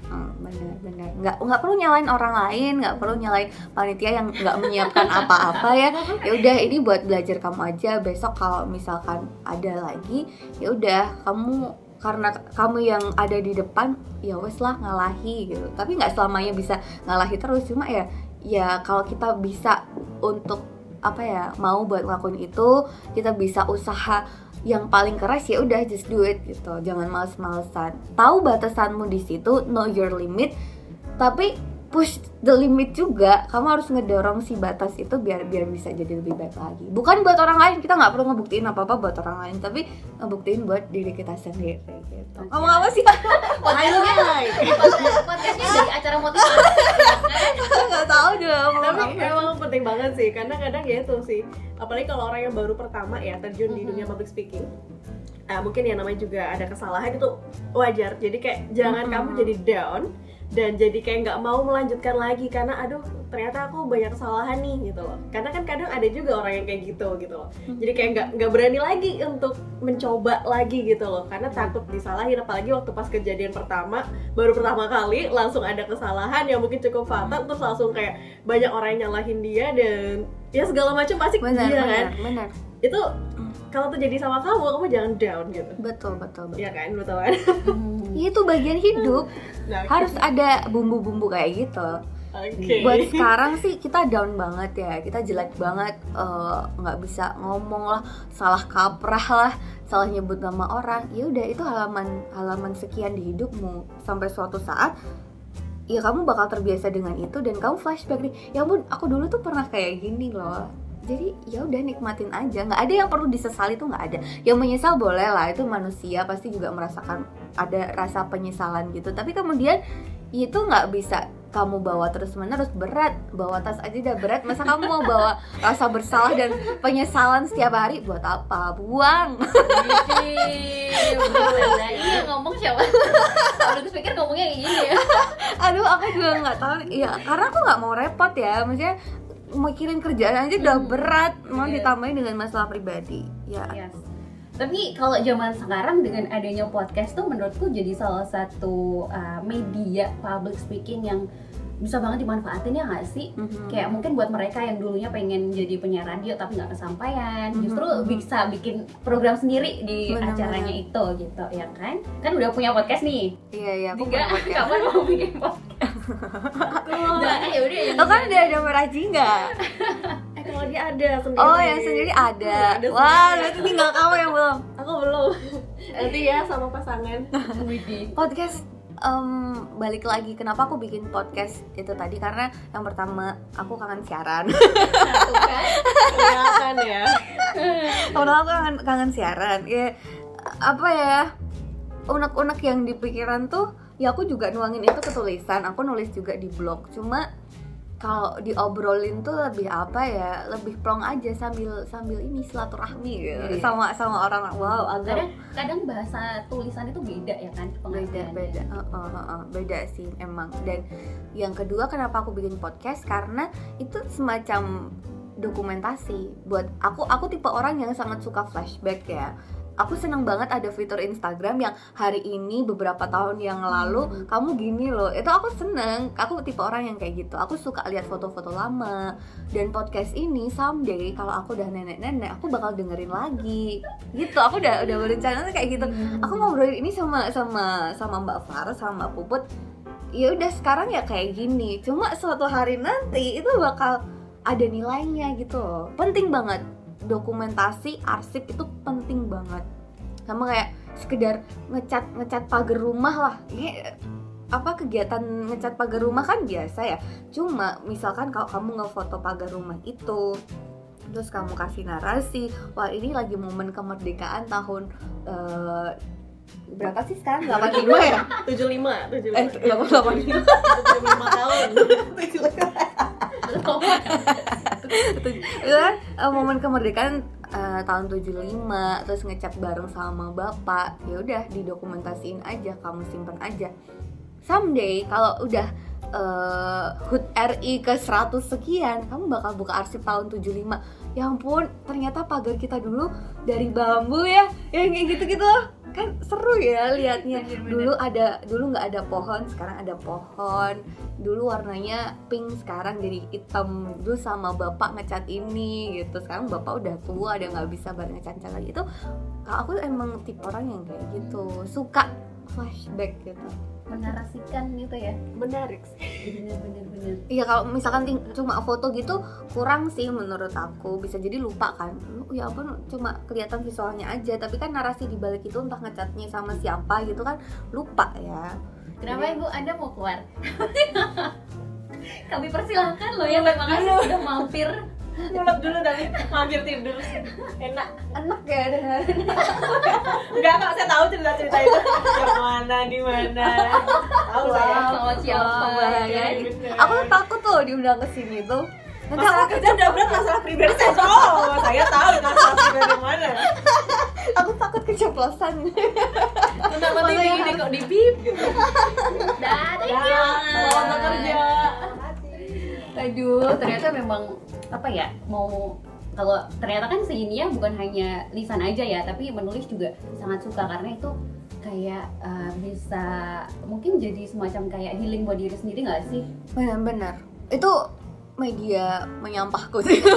Uh, bener bener. Nggak nggak perlu nyalain orang lain nggak perlu nyalain panitia yang nggak menyiapkan apa-apa ya. Ya udah ini buat belajar kamu aja. Besok kalau misalkan ada lagi ya udah kamu karena kamu yang ada di depan ya wes lah ngalahi gitu. Tapi nggak selamanya bisa ngalahi terus. Cuma ya ya kalau kita bisa untuk apa ya mau buat ngelakuin itu kita bisa usaha yang paling keras ya udah just do it gitu. Jangan males-malesan. Tahu batasanmu di situ know your limit. Tapi push the limit juga kamu harus ngedorong si batas itu biar biar bisa jadi lebih baik lagi. Bukan buat orang lain kita nggak perlu ngebuktiin apa apa buat orang lain tapi ngebuktiin buat diri kita sendiri gitu. Ngomong apa sih? Highlight podcastnya dari acara motivasi. Nggak tahu juga tapi emang penting banget sih karena kadang ya itu sih apalagi kalau orang yang baru pertama ya terjun di dunia public speaking uh, mungkin ya namanya juga ada kesalahan itu wajar. Jadi kayak jangan kamu jadi down dan jadi kayak nggak mau melanjutkan lagi karena aduh ternyata aku banyak kesalahan nih gitu loh karena kan kadang ada juga orang yang kayak gitu gitu loh hmm. jadi kayak nggak nggak berani lagi untuk mencoba lagi gitu loh karena takut disalahin apalagi waktu pas kejadian pertama baru pertama kali langsung ada kesalahan yang mungkin cukup fatal terus langsung kayak banyak orang yang nyalahin dia dan ya segala macam pasti benar, dia benar, kan benar. itu kalau terjadi sama kamu kamu jangan down gitu. Betul betul betul. Ya kan? Betul kan? Hmm. itu bagian hidup. Nah, harus ada bumbu-bumbu kayak gitu. Oke. buat sekarang sih kita down banget ya. Kita jelek banget eh, nggak bisa ngomong lah. Salah kaprah lah. Salah nyebut nama orang. Ya udah itu halaman halaman sekian di hidupmu. Sampai suatu saat ya kamu bakal terbiasa dengan itu dan kamu flashback nih ya ampun aku dulu tuh pernah kayak gini loh jadi ya udah nikmatin aja. Nggak ada yang perlu disesali tuh nggak ada. Yang menyesal boleh lah itu manusia pasti juga merasakan ada rasa penyesalan gitu. Tapi kemudian itu nggak bisa kamu bawa terus menerus berat bawa tas aja udah berat. Masa kamu mau bawa rasa bersalah dan penyesalan setiap hari? Buat apa? Buang. Bener, iya ngomong siapa? Kalau gue pikir ngomongnya kayak gini ya. aduh aku juga nggak tahu. Ya karena aku nggak mau repot ya. Maksudnya mikirin kerjaan aja udah Hmm. berat mau Iya. ditambahin dengan masalah pribadi ya Yes. Tapi kalau zaman sekarang dengan adanya podcast tuh menurutku jadi salah satu uh, media public speaking yang bisa banget dimanfaatin ya nggak sih? Mhm. Kayak mungkin buat mereka yang dulunya pengen jadi penyiar radio tapi nggak kesampaian, Mhm, justru bisa bikin program sendiri di Benar, acaranya itu gitu ya kan? Kan udah punya podcast nih. iya iya aku Tiga, kapan mau bikin podcast? Nah, ya udah lo kan udah ada meraji nggak Eh kalau dia ada sendiri. oh yang sendiri ada Ada wah berarti tinggal kamu yang belum Aku belum. Nanti ya sama pasangan. Podcast em, balik lagi kenapa aku bikin podcast itu tadi karena yang pertama aku kangen siaran Satu kan? Ya. kalau aku kangen kangen siaran ya apa ya unek-unek yang di pikiran tuh ya aku juga nuangin itu ke tulisan aku nulis juga di blog. Cuma kalau diobrolin tuh lebih apa ya lebih plong aja sambil sambil ini silaturahmi gitu. Iya. sama sama orang. Wow agak Kadang kadang bahasa tulisan itu beda ya kan beda beda. Heeh, heeh, heeh. beda sih emang. Dan yang kedua kenapa aku bikin podcast? Karena itu semacam dokumentasi buat aku. Aku tipe orang yang sangat suka flashback ya aku seneng banget ada fitur Instagram yang hari ini beberapa tahun yang lalu Hmm. kamu gini loh. Itu aku seneng. Aku tipe orang yang kayak gitu. Aku suka lihat foto-foto lama. Dan podcast ini someday kalau aku udah nenek-nenek aku bakal dengerin lagi. Gitu. Aku udah udah berencana kayak gitu. Hmm. aku ngobrolin ini sama sama sama Mbak Farah sama Mbak Puput. Ya udah sekarang ya kayak gini. Cuma suatu hari nanti itu bakal ada nilainya gitu loh. Penting banget dokumentasi arsip itu penting banget. Sama kayak sekedar ngecat ngecat pagar rumah lah. Ini apa kegiatan ngecat pagar rumah kan biasa ya. Cuma misalkan kalau kamu ngefoto pagar rumah itu terus kamu kasih narasi wah ini lagi momen kemerdekaan tahun eh, berapa sih sekarang? 85 ya? 75, 75. eh 85 75 tahun. itu kan eh, momen kemerdekaan eh, tahun 75 terus ngecat bareng sama bapak. Ya udah didokumentasiin aja kamu simpen aja. Someday kalau udah eh, HUT RI ke 100 sekian kamu bakal buka arsip tahun 75 ya ampun ternyata pagar kita dulu dari bambu ya yang kayak gitu-gitu. loh kan seru ya liatnya. Dulu ada dulu nggak ada pohon sekarang ada pohon. Dulu warnanya pink sekarang jadi hitam. Dulu sama bapak ngecat ini gitu. Sekarang bapak udah tua udah nggak bisa bareng ngecat lagi. Itu kalau aku emang tipe orang yang kayak gitu. Suka flashback gitu menarasikan gitu ya. Menarik. bener-bener bener Iya kalau misalkan ting- cuma foto gitu kurang sih menurut aku. Bisa jadi lupa kan. Lu, ya ampun cuma kelihatan visualnya aja. Tapi kan narasi di balik itu entah ngecatnya sama siapa gitu kan lupa ya. Kenapa ibu? Anda mau keluar? Kami persilahkan loh ya terima kasih sudah mampir Ngulek dulu tapi mampir tidur. Enak. enak ya dengar Enggak kok, saya tahu cerita-cerita itu. Yang mana di mana. Tahu saya. sama siapa bahaya. ya? Bener. aku tuh takut tuh diundang ke sini tuh nanti Masalah aku kerja udah berat, masalah pribadi saya tahu. Saya tahu itu masalah pribadi mana. aku takut keceplosan Makanya begini kok di bip gitu. dah thank you Ya, selamat kerja. Aduh ternyata memang apa ya mau kalau ternyata kan si Nia bukan hanya lisan aja ya tapi menulis juga sangat suka karena itu kayak uh, bisa mungkin jadi semacam kayak healing buat diri sendiri nggak sih? Benar-benar itu media menyampahku sih.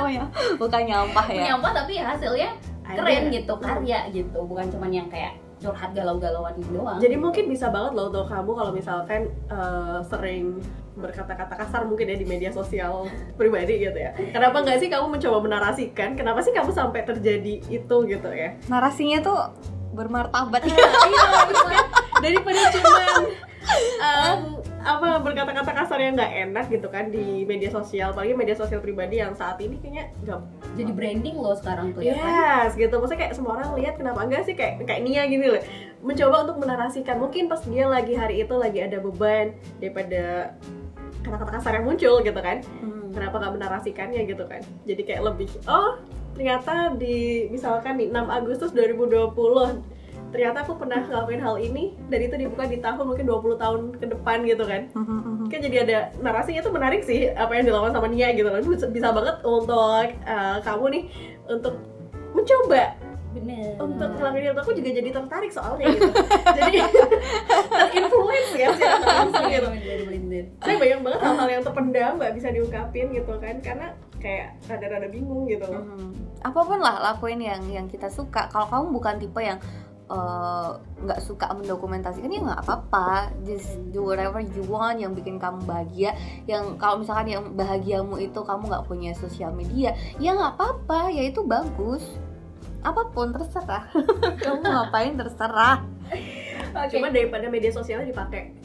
Oh ya. Bukan nyampah ya. Menyampah tapi hasilnya Ada. keren gitu karya gitu. Bukan cuman yang kayak curhat galau-galauan ini doang Jadi mungkin bisa banget loh untuk kamu kalau misalkan eh, sering berkata-kata kasar mungkin ya di media sosial pribadi gitu ya. Kenapa nggak sih kamu mencoba menarasikan? Kenapa sih kamu sampai terjadi itu gitu ya? narasinya tuh bermartabat Iya, iya. daripada cuman em, apa berkata-kata kasar yang nggak enak gitu kan di media sosial, apalagi media sosial pribadi yang saat ini kayaknya nggak jadi branding lo sekarang tuh ya kan Yes, gitu. Maksudnya kayak semua orang lihat kenapa enggak sih kayak kayak Nia gini loh. Mencoba untuk menarasikan. Mungkin pas dia lagi hari itu lagi ada beban daripada kata-kata kasar yang muncul gitu kan. Hmm. Kenapa nggak menarasikannya gitu kan? Jadi kayak lebih oh ternyata di misalkan di 6 Agustus 2020 ternyata aku pernah ngelakuin hal ini dan itu dibuka di tahun mungkin 20 tahun ke depan gitu kan. Kan jadi ada narasinya tuh menarik sih apa yang dilakukan sama Nia gitu kan. Bisa, bisa banget untuk uh, kamu nih untuk mencoba. Bener. Untuk ngelakuin itu aku juga jadi tertarik soalnya gitu. Jadi terinfluence ya secara langsung gitu. Saya banyak banget hal-hal yang terpendam nggak bisa diungkapin gitu kan karena kayak rada-rada bingung gitu loh. Mhm. apa pun lah lakuin yang yang kita suka. Kalau kamu bukan tipe yang eh, nggak suka mendokumentasikan ya nggak apa-apa. Just do whatever you want yang bikin kamu bahagia. Yang kalau misalkan yang bahagiamu itu kamu nggak punya sosial media ya nggak apa-apa. Ya itu bagus. Apa pun terserah. Kamu ngapain terserah. Oke. cuma daripada media sosialnya dipakai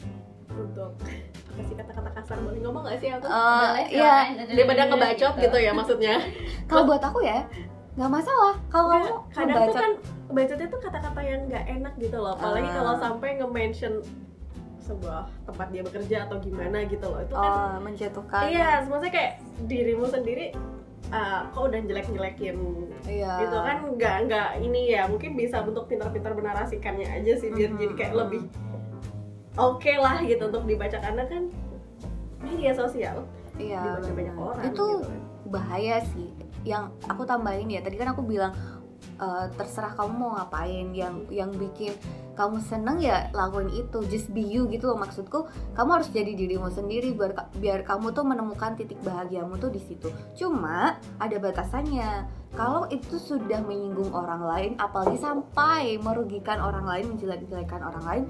untuk kasih kata-kata kasar. Boleh ngomong nggak sih aku Eh, Boleh, ya daripada ngebacot gitu ya maksudnya. Kalau buat aku ya nggak masalah kalau kamu kadang tuh kan bacotnya tuh kata-kata yang nggak enak gitu loh. Apalagi Ah. kalau sampai nge-mention sebuah tempat dia bekerja atau gimana gitu loh. Itu kan oh, menjatuhkan. Iya maksudnya kayak dirimu sendiri ah, kok udah jelek-jelekin iya. gitu kan? Nggak nggak ini ya mungkin bisa bentuk pintar-pintar menarasikannya aja sih biar Mhm, jadi kayak mhm. lebih oke lah gitu untuk dibaca. Karena kan media sosial iya dibaca banyak orang itu gitu kan. bahaya sih yang aku tambahin ya. Tadi kan aku bilang eh, terserah kamu mau ngapain. Yang yang bikin kamu seneng ya lakuin itu. Just be you gitu loh maksudku. Kamu harus jadi dirimu sendiri biar biar kamu tuh menemukan titik bahagiamu tuh di situ. Cuma ada batasannya kalau itu sudah menyinggung orang lain apalagi sampai merugikan orang lain menjelek-jelekan orang lain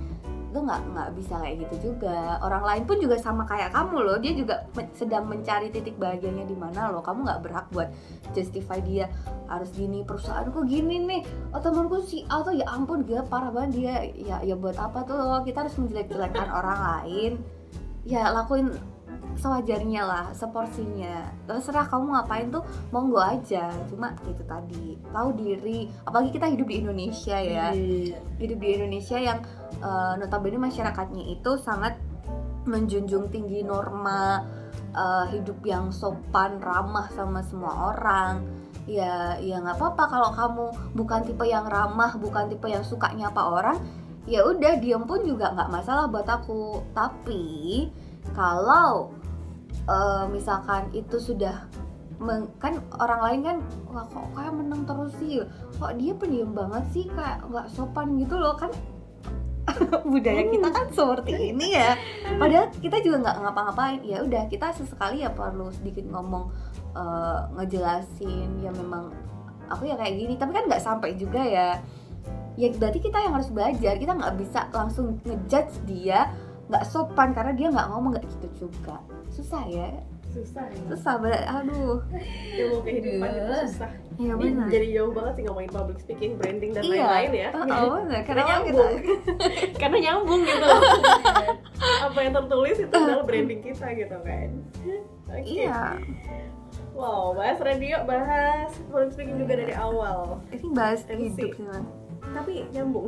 itu nggak nggak bisa kayak gitu juga. Orang lain pun juga sama kayak kamu loh. Dia juga sedang mencari titik bahagianya di mana loh. Kamu nggak berhak buat justify dia harus gini perusahaanku gini nih. Oh temanku si A tuh ya ampun dia parah banget dia. Ya ya buat apa tuh? Loh kita harus menjelek-jelekan orang lain. Ya lakuin sewajarnya lah seporsinya. Terserah kamu ngapain tuh monggo aja. Cuma itu tadi tahu diri. Apalagi kita hidup di Indonesia ya. Iya. hidup di Indonesia yang eh, notabene masyarakatnya itu sangat menjunjung tinggi norma eh, hidup yang sopan ramah sama semua orang. Ya ya nggak apa-apa kalau kamu bukan tipe yang ramah bukan tipe yang suka nyapa orang ya udah diem pun juga nggak masalah buat aku. Tapi kalau eh, misalkan itu sudah meng- kan orang lain kan wah kok kayak menang terus sih? Kok dia pendiam banget sih? Kayak nggak sopan gitu loh. Kan budaya kita kan seperti ini ya. Padahal kita juga nggak ngapa-ngapain. Ya udah kita sesekali ya perlu sedikit ngomong eh, ngejelasin. Ya memang aku ya kayak gini. Tapi kan nggak sampai juga ya. Ya berarti kita yang harus belajar. Kita nggak bisa langsung ngejudge dia nggak sopan karena dia nggak ngomong nggak gitu juga susah ya? Susah ya. Susah banget aduh. Ilmu kehidupan itu Iya. susah. Iya Ini jadi jauh banget sih ngomongin public speaking branding dan iya. lain-lain ya. Oh, oh, bener. karena Kenapa nyambung. Kita karena nyambung gitu apa yang tertulis itu adalah branding kita gitu kan. Oke. Iya. Wow bahas radio bahas public speaking juga dari awal. Ini bahas MC. hidup sih tapi nyambung.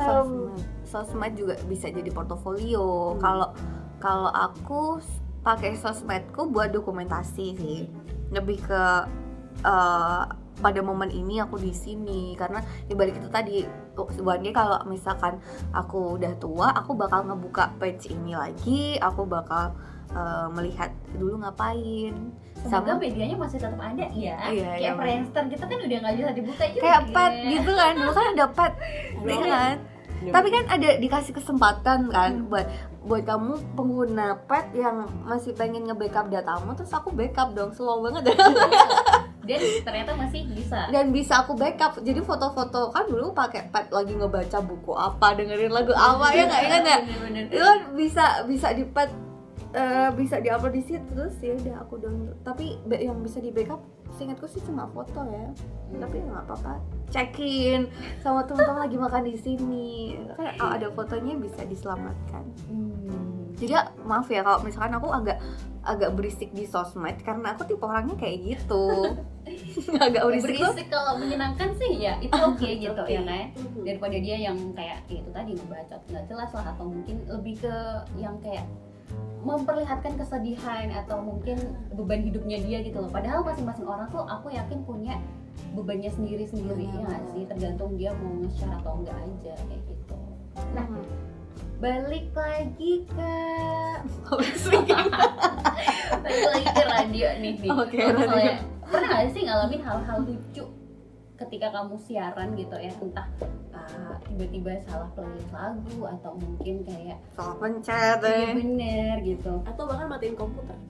Um, sosmed. Sosmed juga bisa jadi portofolio. Kalau kalau aku pakai sosmedku buat dokumentasi sih. Lebih ke eh, pada momen ini aku di sini. Karena dibalik itu tadi sebenarnya kalau misalkan aku udah tua aku bakal ngebuka page ini lagi. Aku bakal eh, melihat dulu ngapain. Semoga sama medianya masih tetap ada ya. Iya, Kayak iya, Friendster kita kan udah nggak bisa dibuka juga. kayak pet gitu kan. Dulu kan ada pet Belum. iya kan? Tapi kan ada dikasih kesempatan kan buat buat kamu pengguna pet yang masih pengen nge-backup datamu terus aku backup dong. Slow banget ya. Dan ternyata masih bisa. Dan bisa aku backup. Jadi foto-foto kan dulu pakai pad lagi ngebaca buku apa dengerin lagu apa ya nggak? Ingat ya? itu kan bisa bisa di pad eh, bisa diupload di situ terus ya udah aku download. Tapi yang bisa di backup seingatku sih cuma foto ya. Tapi ya nggak apa-apa. Cekin sama teman-teman lagi makan di sini. Kan ada fotonya bisa diselamatkan. Hmm. jadi maaf ya kalau misalkan aku agak agak berisik di sosmed karena aku tipe orangnya kayak gitu. Agak berisik, tuh berisik kalau menyenangkan sih ya itu oke gitu Oke. ya kan daripada dia yang kayak ya itu tadi ngebaca nggak jelas lah atau mungkin lebih ke yang kayak memperlihatkan kesedihan atau mungkin beban hidupnya dia gitu loh. Padahal masing-masing orang tuh aku yakin punya bebannya sendiri-sendiri ya nggak sih? Tergantung dia mau nge-share atau enggak aja kayak gitu. Nah Hmm. balik lagi ke balik lagi ke radio nih nih Oke, Kalau radio. pernah nggak sih ngalamin hal-hal lucu ketika kamu siaran gitu ya? Entah tiba-tiba salah playlist lagu atau mungkin kayak salah pencet iya eh. bener gitu. Atau bahkan matiin komputer.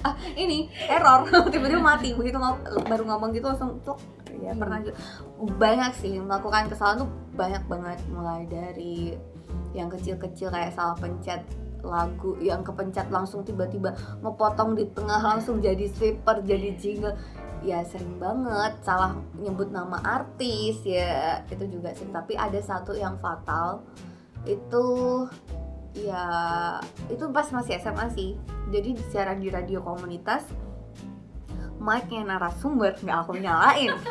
Ah ini error. Tiba-tiba mati begitu ngom- baru ngomong gitu langsung cuk. Ya pernah juga. Banyak sih melakukan kesalahan tuh banyak banget. Mulai dari yang kecil-kecil kayak salah pencet lagu yang kepencet langsung tiba-tiba ngepotong di tengah langsung jadi sweeper jadi jingle ya sering banget salah nyebut nama artis ya itu juga sih. Tapi ada satu yang fatal itu ya itu pas masih SMA sih. Jadi siaran di radio komunitas mic-nya narasumber nggak aku nyalain.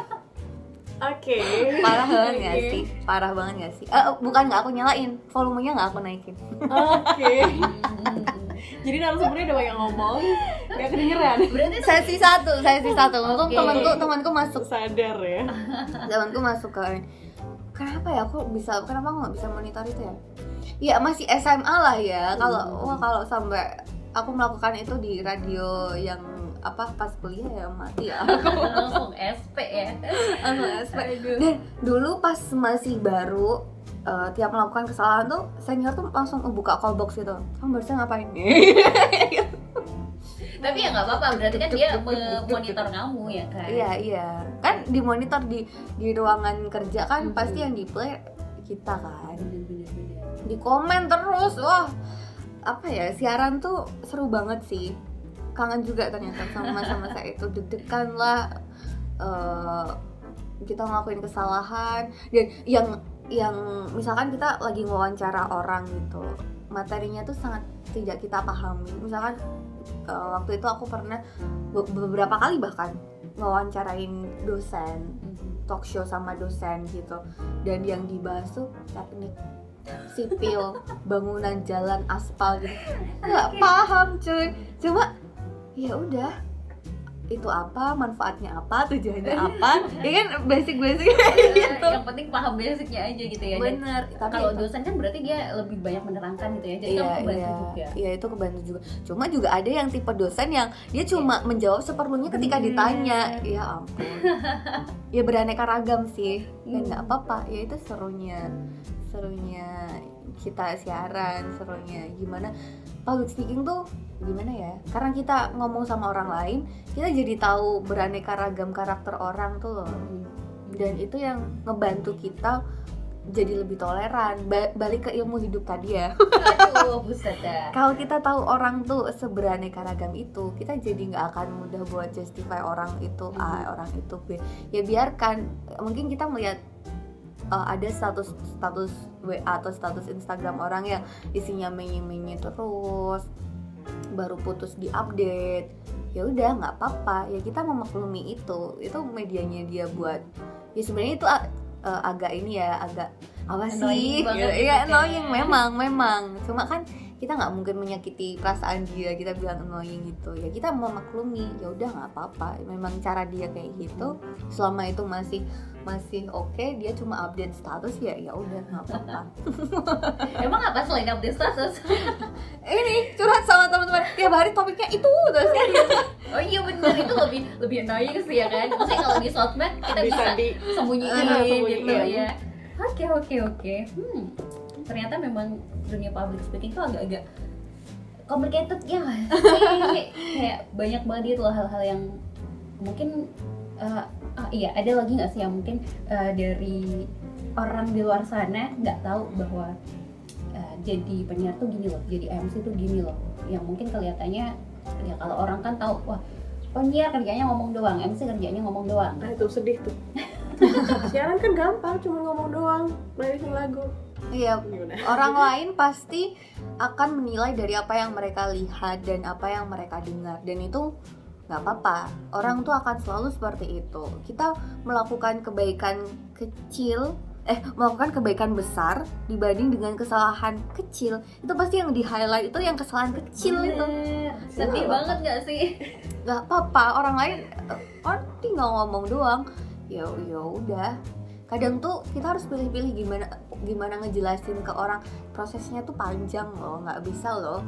Oke. Parah banget nggak Oke. sih? Parah banget nggak sih? Eh, bukan nggak aku nyalain volumenya nggak aku naikin. Oke. Hmm, jadi narasumbernya udah banyak ngomong nggak kedengeran. Berarti sesi satu sesi satu. Untung Oke. temanku temanku masuk. Sadar ya. Temanku masuk ke kenapa ya aku bisa kenapa aku nggak bisa monitor itu ya? Ya masih SMA lah ya. Kalau wah kalau sampai aku melakukan itu di radio yang apa pas kuliah ya mati ya. Langsung SP ya. Langsung SP dan dulu pas masih baru eh, tiap melakukan kesalahan tuh senior tuh langsung buka call box gitu. Kamu barusan ngapain? Tapi ya nggak apa-apa berarti kan dia memonitor kamu ya kan? Iya iya. Kan dimonitor di di ruangan kerja kan Mhm. pasti yang di play kita kan. Di komen terus wah. Apa ya siaran tuh seru banget sih. Kangen juga ternyata sama masa-masa itu. Deg-degan lah eh, kita ngelakuin kesalahan. Dan yang yang misalkan kita lagi wawancara orang gitu materinya tuh sangat tidak kita pahami. Misalkan eh, waktu itu aku pernah be- beberapa kali bahkan ngewawancarain dosen talk show sama dosen gitu. Dan yang dibahas tuh teknik sipil bangunan jalan aspal gitu. Nggak paham cuy. Cuma ya udah itu apa manfaatnya apa tujuannya apa ya kan basic basic gitu yang penting paham basicnya aja gitu ya bener tapi kalau dosen kan berarti dia lebih banyak menerangkan gitu ya jadi Iya, kebantu iya, juga iya itu kebantu juga. Cuma juga ada yang tipe dosen yang dia cuma menjawab seperlunya ketika Bener. ditanya. Ya ampun. ya beraneka ragam sih. Dan Hmm. nggak apa-apa. Ya itu serunya, serunya kita siaran, serunya gimana public speaking tuh gimana ya? Karena kita ngomong sama orang lain, kita jadi tahu beraneka ragam karakter orang tuh loh. Dan itu yang ngebantu kita jadi lebih toleran. Ba- balik ke ilmu hidup tadi ya. aduh buset dah kalau kita tahu orang tuh seberaneka ragam itu kita jadi nggak akan mudah buat justify orang itu A orang itu B ya biarkan mungkin kita melihat uh, ada status status WA atau status Instagram orang yang isinya menye-menye terus baru putus di update ya udah nggak apa-apa. Ya kita memaklumi itu. Itu medianya dia buat. Ya sebenarnya itu uh, agak ini ya agak apa sih? ya, ya. annoying. Memang memang. Cuma kan kita nggak mungkin menyakiti perasaan dia kita bilang annoying gitu. Ya kita memaklumi ya udah nggak apa-apa. Memang cara dia kayak gitu selama itu masih masih oke dia cuma update status ya ya udah nggak apa-apa. Emang apa selain update status? Ini curhat sama teman-teman. Tiap hari topiknya itu terus ya oh iya bener itu lebih lebih annoying sih ya kan? Maksudnya kalau di sosmed kita bisa bisa, di sembunyiin gitu ya. oke oke oke. Hmm ternyata memang dunia public speaking tuh agak-agak complicated ya. Kayak banyak banget itu loh hal-hal yang mungkin uh, ah, iya ada lagi nggak sih yang mungkin uh, dari orang di luar sana nggak tahu bahwa uh, jadi penyiar tuh gini loh jadi MC tuh gini loh. Yang mungkin kelihatannya ya kalau orang kan tahu wah penyiar kerjanya ngomong doang MC kerjanya ngomong doang. Nah itu sedih tuh. Siaran kan gampang cuma ngomong doang mainin lagu Iya, orang lain pasti akan menilai dari apa yang mereka lihat dan apa yang mereka dengar. Dan itu nggak apa-apa. Orang tuh akan selalu seperti itu. Kita melakukan kebaikan kecil eh melakukan kebaikan besar dibanding dengan kesalahan kecil. Itu pasti yang di highlight itu yang kesalahan kecil itu. Sedih ya, banget gak sih? Nggak apa-apa. Orang lain orang tinggal ngomong doang. Ya ya udah kadang tuh kita harus pilih-pilih gimana gimana ngejelasin ke orang. Prosesnya tuh panjang loh nggak bisa loh.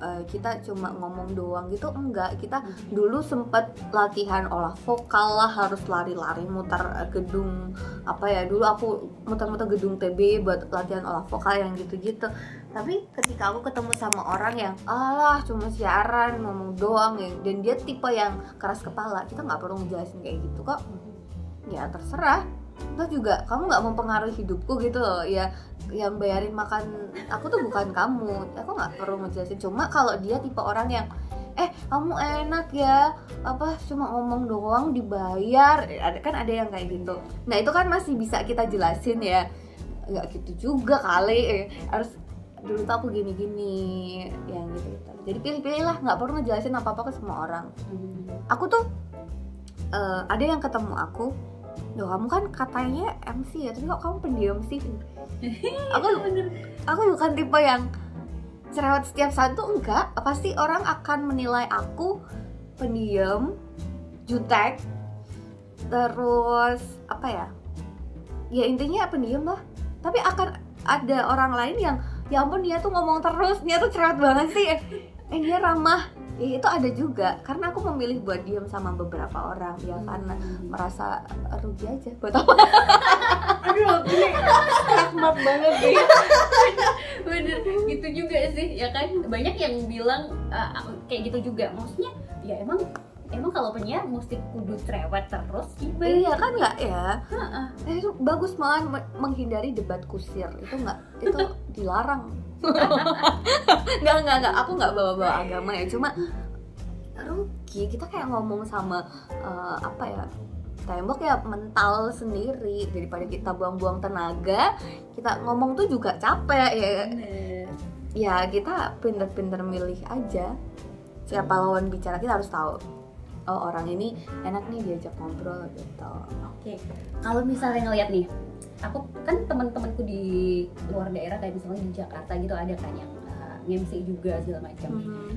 Uh, kita cuma ngomong doang gitu enggak. Kita dulu sempet latihan olah vokal lah harus lari-lari muter uh, gedung apa ya dulu aku muter-muter gedung TB buat latihan olah vokal yang gitu-gitu. Tapi ketika aku ketemu sama orang yang alah cuma siaran ngomong doang ya dan dia tipe yang keras kepala kita nggak perlu ngejelasin kayak gitu kok. Ya terserah Lo juga kamu nggak mempengaruhi hidupku gitu loh. Ya yang bayarin makan aku tuh bukan kamu. Aku nggak perlu ngejelasin. Cuma kalau dia tipe orang yang eh kamu enak ya. Apa cuma ngomong doang dibayar. Ada kan ada yang kayak gitu. Nah itu kan masih bisa kita jelasin ya. Nggak gitu juga kali. Eh, harus dulu tuh aku gini-gini yang gitu, gitu. jadi pilih-pilih lah nggak perlu ngejelasin apa apa ke semua orang. Aku tuh uh, ada yang ketemu aku Loh kamu kan katanya MC ya, tapi kok kamu pendiam sih? aku aku bukan tipe yang cerewet setiap saat tuh enggak. Pasti orang akan menilai aku pendiam, jutek, terus apa ya? Ya intinya pendiam lah. Tapi akan ada orang lain yang ya ampun dia tuh ngomong terus, dia tuh cerewet banget sih. Eh dia ramah, itu ada juga. Karena aku memilih buat diem sama beberapa orang ya hmm. karena merasa rugi aja buat apa? Aduh ini rahmat banget sih. Bener gitu juga sih ya kan? Banyak yang bilang uh, kayak gitu juga. Maksudnya ya emang emang kalau penyiar mesti kudu cerewet terus gimana? Iya kan nggak ya? Eh, itu bagus malah menghindari debat kusir. Itu nggak itu dilarang nggak nggak nggak. Aku nggak bawa bawa agama ya. cuma rugi kita kayak ngomong sama uh, apa ya tembok ya mental sendiri. Daripada kita buang-buang tenaga kita ngomong tuh juga capek ya. Ya kita pinter-pinter milih aja. Siapa lawan bicara kita harus tahu oh orang ini enak nih diajak ngobrol gitu. Oke kalau misalnya ngeliat nih aku kan teman-temanku di luar daerah kayak misalnya di Jakarta gitu ada kan yang uh, MC juga segala macam. Mm -hmm.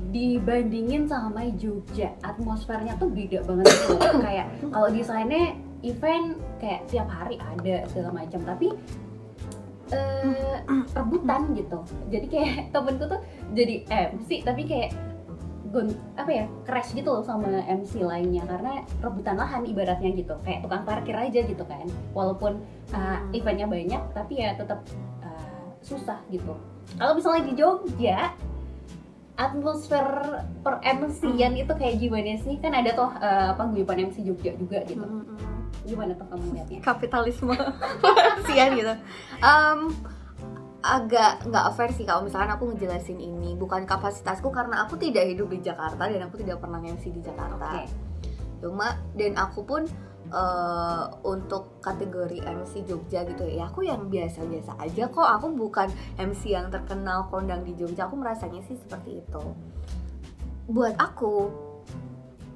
dibandingin sama Jogja atmosfernya tuh beda banget gitu kayak kalau di sana event kayak tiap hari ada segala macam tapi uh, rebutan gitu. Jadi kayak temenku tuh jadi MC tapi kayak gon apa ya crash gitu loh sama MC lainnya. Karena rebutan lahan ibaratnya gitu. Kayak tukang parkir aja gitu kan. Walaupun uh, eventnya banyak tapi ya tetap uh, susah gitu. Kalau misalnya di Jogja atmosfer per MC-an itu kayak gimana sih? Kan ada tuh uh, paguyuban MC Jogja juga gitu. Gimana tuh kamu lihatnya kapitalisme sian gitu. Um, agak nggak fair sih kalau misalkan aku ngejelasin ini. Bukan kapasitasku karena aku tidak hidup di Jakarta dan aku tidak pernah MC di Jakarta. Okay. Cuma dan aku pun uh, untuk kategori MC Jogja gitu ya aku yang biasa-biasa aja kok. Aku bukan MC yang terkenal kondang di Jogja. Aku merasanya sih seperti itu. Buat aku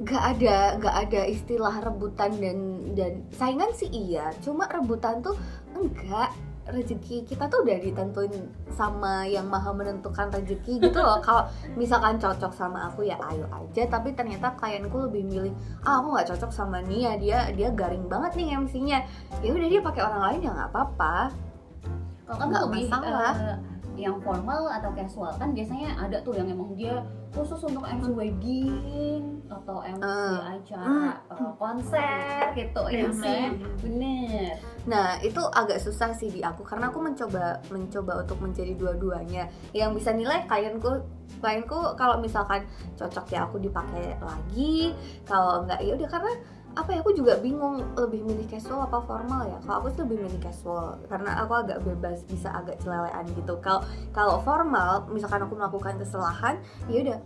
gak ada gak ada istilah rebutan dan dan saingan sih iya. Cuma rebutan tuh enggak rezeki kita tuh udah ditentuin sama yang maha menentukan rezeki gitu loh. Kalau misalkan cocok sama aku ya ayo aja. Tapi ternyata klienku lebih milih ah aku nggak cocok sama Nia. Dia dia garing banget nih MC-nya ya udah dia pakai orang lain ya nggak apa-apa. Kalau kamu lebih masalah. Uh, yang formal atau casual kan biasanya ada tuh yang emang dia khusus untuk MC wedding atau MC Ah. acara uh, konser gitu ya MC. kan bener Nah itu agak susah sih di aku karena aku mencoba mencoba untuk menjadi dua-duanya. Yang bisa nilai klienku klienku kalau misalkan cocok ya aku dipakai lagi, kalau enggak ya udah karena apa ya aku juga bingung lebih milih casual apa formal ya. Kalau aku sih lebih milih casual karena aku agak bebas bisa agak celelean gitu. Kalau kalau formal misalkan aku melakukan kesalahan, ya udah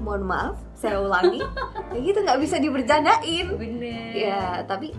mohon maaf saya ulangi. Kayak gitu nggak bisa dibercandain. Bener. Ya tapi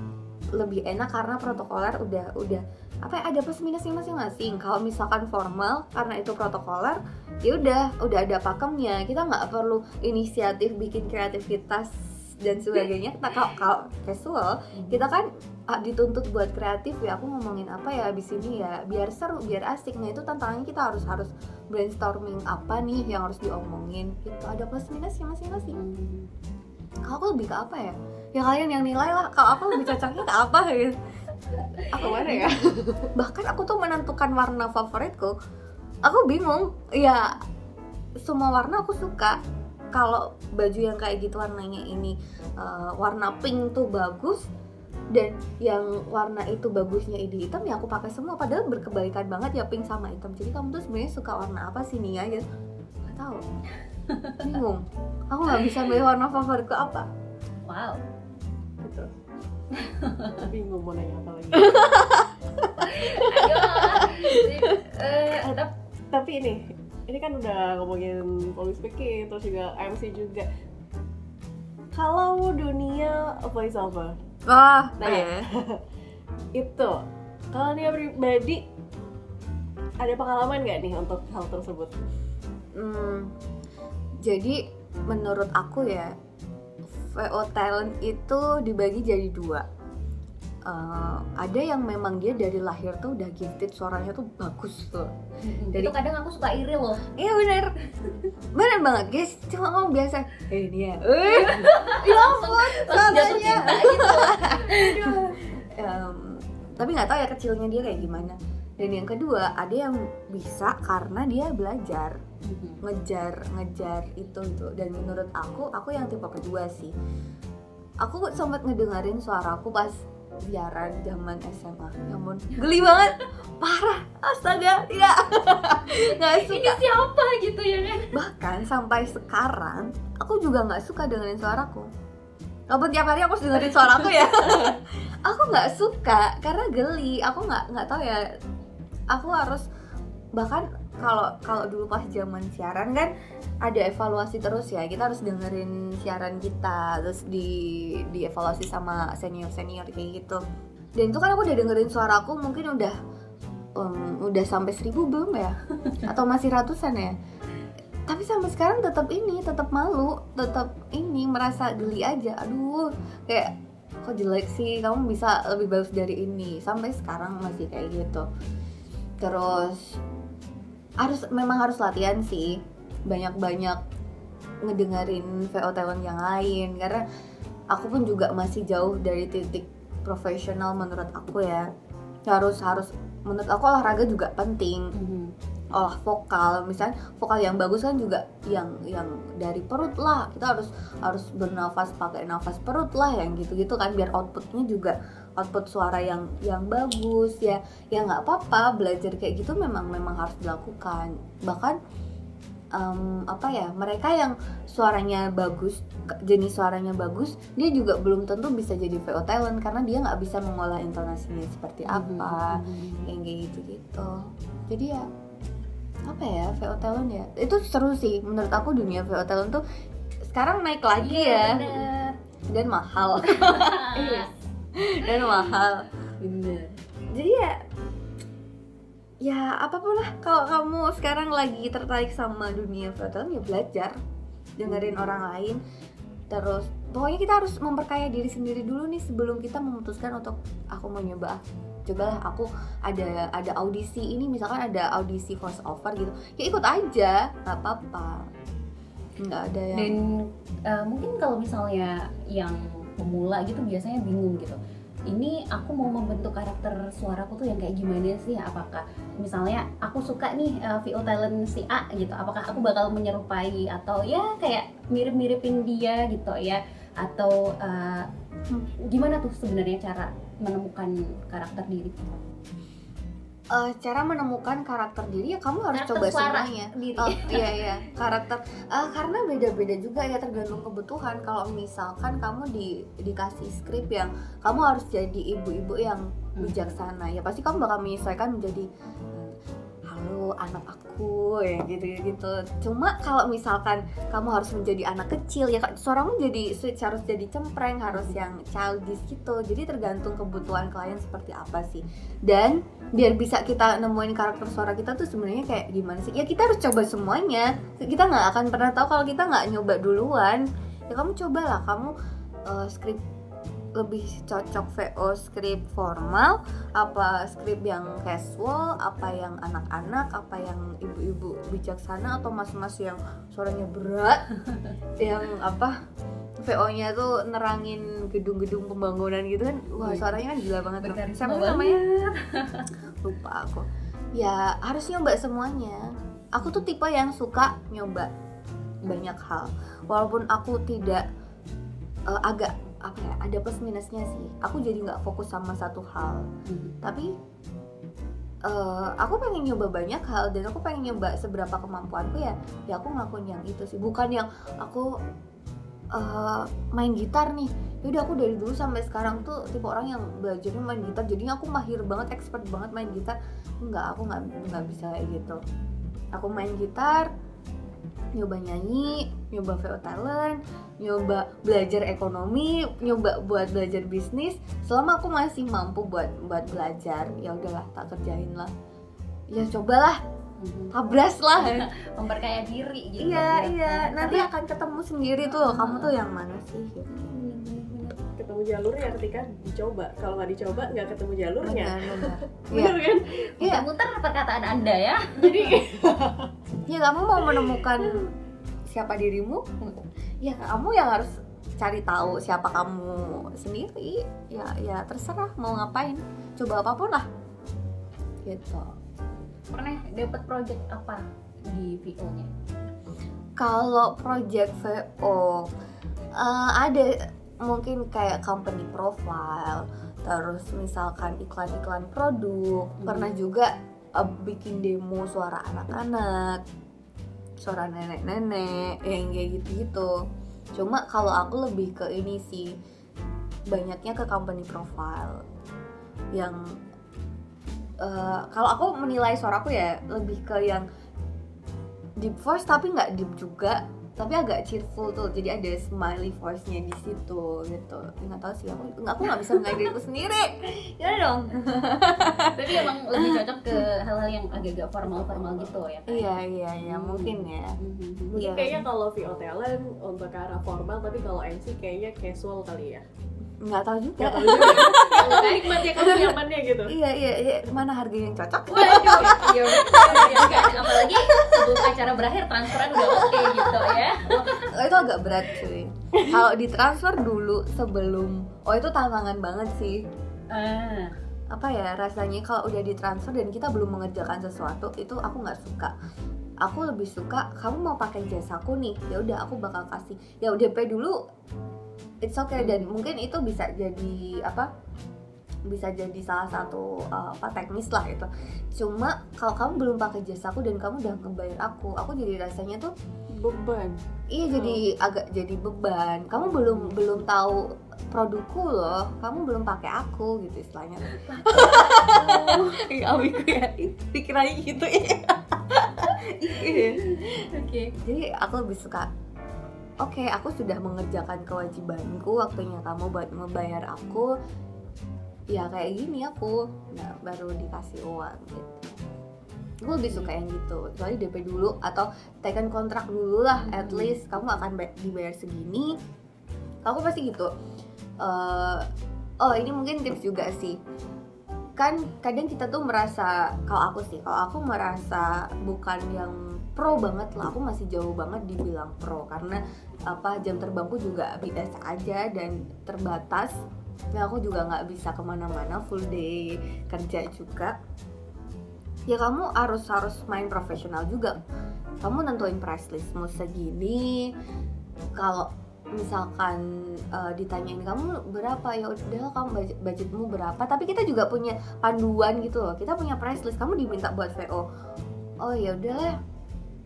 lebih enak karena protokoler udah udah apa ya ada plus minusnya masing-masing. Kalau misalkan formal karena itu protokoler ya udah udah ada pakemnya. Kita nggak perlu inisiatif bikin kreativitas dan sebagainya. Kita kalau, kalau casual kita kan ah, dituntut buat kreatif ya aku ngomongin apa ya di sini ya biar seru biar asik. Nah itu tantangannya kita harus harus brainstorming apa nih yang harus diomongin gitu. Ada plus minusnya masing-masing. Hmm. kalau aku lebih ke apa ya? Ya kalian yang nilai lah. Kalau aku lebih cocoknya ke apa gitu. Apa mana ya? bahkan aku tuh menentukan warna favoritku aku bingung. Ya semua warna aku suka kalau baju yang kayak gitu warnanya ini eh, warna pink tuh bagus dan yang warna itu bagusnya ini hitam ya aku pakai semua. Padahal berkebalikan banget ya pink sama hitam. Jadi kamu tuh sebenarnya suka warna apa sih Nia? Ya nggak tahu. Bingung. Aku nggak bisa milih warna favoritku apa. Wow. Gitu. Bingung mau nanya apa lagi. ayo eh tetap Tapi ini, ini kan udah ngomongin public speaking, terus juga MC juga. Kalau dunia voice over, wah Nah, iya. itu kalau dia pribadi ada pengalaman nggak nih untuk hal tersebut? Hmm, jadi menurut aku ya VO talent itu dibagi jadi dua. Eh, ada yang memang dia dari lahir tuh udah gifted suaranya tuh bagus tuh. itu kadang aku suka iri loh Iya bener, bener banget guys. Cuma ngomong biasa, eh dia, eh, ya ampun langsung jatuh suaranya. gitu tapi nggak tahu ya kecilnya dia kayak gimana. Dan yang kedua ada yang bisa karena dia belajar. ngejar ngejar itu itu dan menurut aku aku yang tipe kedua sih aku sempat ngedengerin suaraku pas siaran zaman SMA ya ampun. Geli banget. Parah. Astaga. Tidak. Nggak ini suka. siapa gitu ya kan bahkan sampai sekarang aku juga nggak suka dengerin suaraku. Walaupun tiap hari aku harus dengerin suaraku ya. Aku nggak suka karena geli. Aku nggak nggak tahu ya. Aku harus bahkan kalau kalau dulu pas zaman siaran kan ada evaluasi terus ya. Kita harus dengerin siaran kita terus di dievaluasi sama senior senior kayak gitu. Dan itu kan aku udah dengerin suaraku mungkin udah em, udah sampai seribu belum ya? Atau masih ratusan ya? Tapi sampai sekarang tetap ini tetap malu tetap ini merasa geli aja. Aduh kayak kok jelek sih? Kamu bisa lebih bagus dari ini. Sampai sekarang masih kayak gitu. Terus harus memang harus latihan sih banyak-banyak ngedengerin VO talent yang lain. Karena aku pun juga masih jauh dari titik profesional menurut aku ya. Harus harus menurut aku olahraga juga penting. Olah vokal misalnya vokal yang bagus kan juga yang yang dari perut lah. Kita harus harus bernafas pakai nafas perut lah yang gitu-gitu kan. Biar outputnya juga output suara yang yang bagus ya. Ya nggak apa-apa belajar kayak gitu memang memang harus dilakukan. Bahkan em, apa ya mereka yang suaranya bagus jenis suaranya bagus dia juga belum tentu bisa jadi VO talent karena dia nggak bisa mengolah intonasinya seperti apa yang kayak gitu gitu jadi ya apa ya VO talent ya? Itu seru sih menurut aku dunia VO talent tuh sekarang naik lagi Iya, ya. bener. dan mahal. Dan mahal. Bener. Jadi ya ya apa pun lah. Kalau kamu sekarang lagi tertarik sama dunia talent ya belajar. Dengerin orang lain. Terus pokoknya kita harus memperkaya diri sendiri dulu nih sebelum kita memutuskan untuk aku mau nyoba. Cobalah aku ada ada audisi ini misalkan ada audisi voice over gitu. Ya ikut aja nggak apa-apa. Nggak ada yang dan uh, mungkin kalau misalnya yang pemula gitu biasanya bingung gitu ini aku mau membentuk karakter suaraku tuh yang kayak gimana sih? Apakah misalnya aku suka nih uh, VO talent si A gitu apakah aku bakal menyerupai atau ya kayak mirip-miripin dia gitu ya? Atau uh, gimana tuh sebenarnya cara menemukan karakter diri uh, cara menemukan karakter diri ya kamu harus karakter coba semuanya. diri. Oh, iya iya karakter uh, karena beda-beda juga ya tergantung kebutuhan. Kalau misalkan kamu di dikasih skrip yang kamu harus jadi ibu-ibu yang Hmm. bijaksana ya pasti kamu bakal menyesuaikan menjadi halo anak aku ya gitu gitu. Cuma kalau misalkan kamu harus menjadi anak kecil ya suaramu jadi switch harus jadi cempreng harus yang childish gitu. Jadi tergantung kebutuhan klien seperti apa sih. Dan biar bisa kita nemuin karakter suara kita tuh sebenarnya kayak gimana sih ya kita harus coba semuanya kita nggak akan pernah tahu kalau kita nggak nyoba duluan ya kamu cobalah kamu uh, skrip lebih cocok VO skrip formal apa skrip yang casual apa yang anak-anak apa yang ibu-ibu bijaksana atau mas-mas yang suaranya berat yang apa VO-nya tuh nerangin gedung-gedung pembangunan gitu kan wah suaranya kan gila banget. Berkarisma siapa namanya? Lupa aku. Ya harus nyoba semuanya. Aku tuh tipe yang suka nyoba banyak hal. Walaupun aku tidak eh, agak apa ya ada plus minusnya sih. Aku jadi nggak fokus sama satu hal. Hmm. tapi eh, aku pengen nyoba banyak hal dan aku pengen nyoba seberapa kemampuanku ya ya aku ngelakuin yang itu sih. Bukan yang aku eh, main gitar nih. Yaudah aku dari dulu sampai sekarang tuh tipe orang yang belajarnya main gitar. Jadinya aku mahir banget expert banget main gitar. Enggak aku nggak nggak bisa kayak gitu. Aku main gitar nyoba nyanyi nyoba VO talent nyoba belajar ekonomi nyoba buat belajar bisnis. Selama aku masih mampu buat buat belajar ya udahlah tak kerjain lah. Ya cobalah Mhm. tabras lah memperkaya diri gitu iya ya. iya. Nanti akan ketemu sendiri tuh kamu tuh yang mana sih? gitu. Ketemu jalurnya ketika dicoba. Kalau nggak dicoba nggak ketemu jalurnya. Benar iya. Bener kan? Iya muter perkataan anda ya. Jadi ya kamu mau menemukan siapa dirimu? Ya kamu yang harus cari tahu siapa kamu sendiri. Ya ya terserah mau ngapain. Coba apa pun lah. Gitu. Pernah dapat project apa di VO nya kalau project VO eh, ada mungkin kayak company profile terus misalkan iklan-iklan produk Hmm. pernah juga eh, bikin demo suara anak-anak suara nenek-nenek yang kayak gitu-gitu cuma kalau aku lebih ke ini sih banyaknya ke company profile yang eh, kalau aku menilai suaraku ya lebih ke yang deep voice tapi nggak deep juga tapi agak cheerful tuh jadi ada smiley voice-nya di situ gitu nggak tahu sih aku nggak aku nggak bisa menilai diriku sendiri ya dong tapi emang lebih cocok ke hal-hal yang agak-agak formal-formal gitu ya kan? iya iya iya mungkin ya Mhm. Iya. kayaknya kalau VO talent untuk ke arah formal tapi kalau MC kayaknya casual kali ya nggak tahu juga. Gak tahu juga ya. kamu nyamannya gitu? Iya iya iya. Mana harga yang cocok? Waduh, iya betul ya kan? Apalagi sebelum acara berakhir transferan udah oke gitu ya. oh, itu agak berat cuy kalau ditransfer dulu sebelum oh itu tantangan banget sih. Ah, apa ya rasanya kalau udah ditransfer dan kita belum mengerjakan sesuatu itu aku nggak suka. Aku lebih suka kamu mau pakai jasaku nih. Ya udah aku bakal kasih. Ya udah pay dulu it's okay dan mungkin itu bisa jadi apa bisa jadi salah satu uh, apa teknis lah itu. Cuma kalau kamu belum pakai jasaku dan kamu udah ngebayar aku aku jadi rasanya tuh beban. Iya jadi agak jadi beban. Kamu belum belum tahu produkku loh. Kamu belum pakai aku gitu istilahnya. Iya, amiku ya pikirannya gitu ya. Iya. Oke. jadi aku lebih suka oke aku sudah mengerjakan kewajibanku waktunya kamu buat membayar aku. Ya kayak gini aku nah baru dikasih uang gitu. Gue lebih suka yang gitu soalnya DP dulu atau tekan kontrak dulu lah at Hmm. least kamu akan ba- dibayar segini. Aku pasti gitu. Eh, oh ini mungkin tips juga sih. Kan kadang kita tuh merasa kalau aku sih kalau aku merasa bukan yang pro banget lah. Aku masih jauh banget dibilang pro karena apa jam terbangku juga biasa aja dan terbatas. Ya aku juga nggak bisa ke mana-mana full day kerja juga. Ya kamu harus harus main profesional juga. Kamu nentuin price listmu segini. Kalau misalkan uh, ditanyain kamu berapa? Ya udah kamu budget, budgetmu berapa? Tapi kita juga punya panduan gitu loh. Kita punya price list. Kamu diminta buat VO oh ya udahlah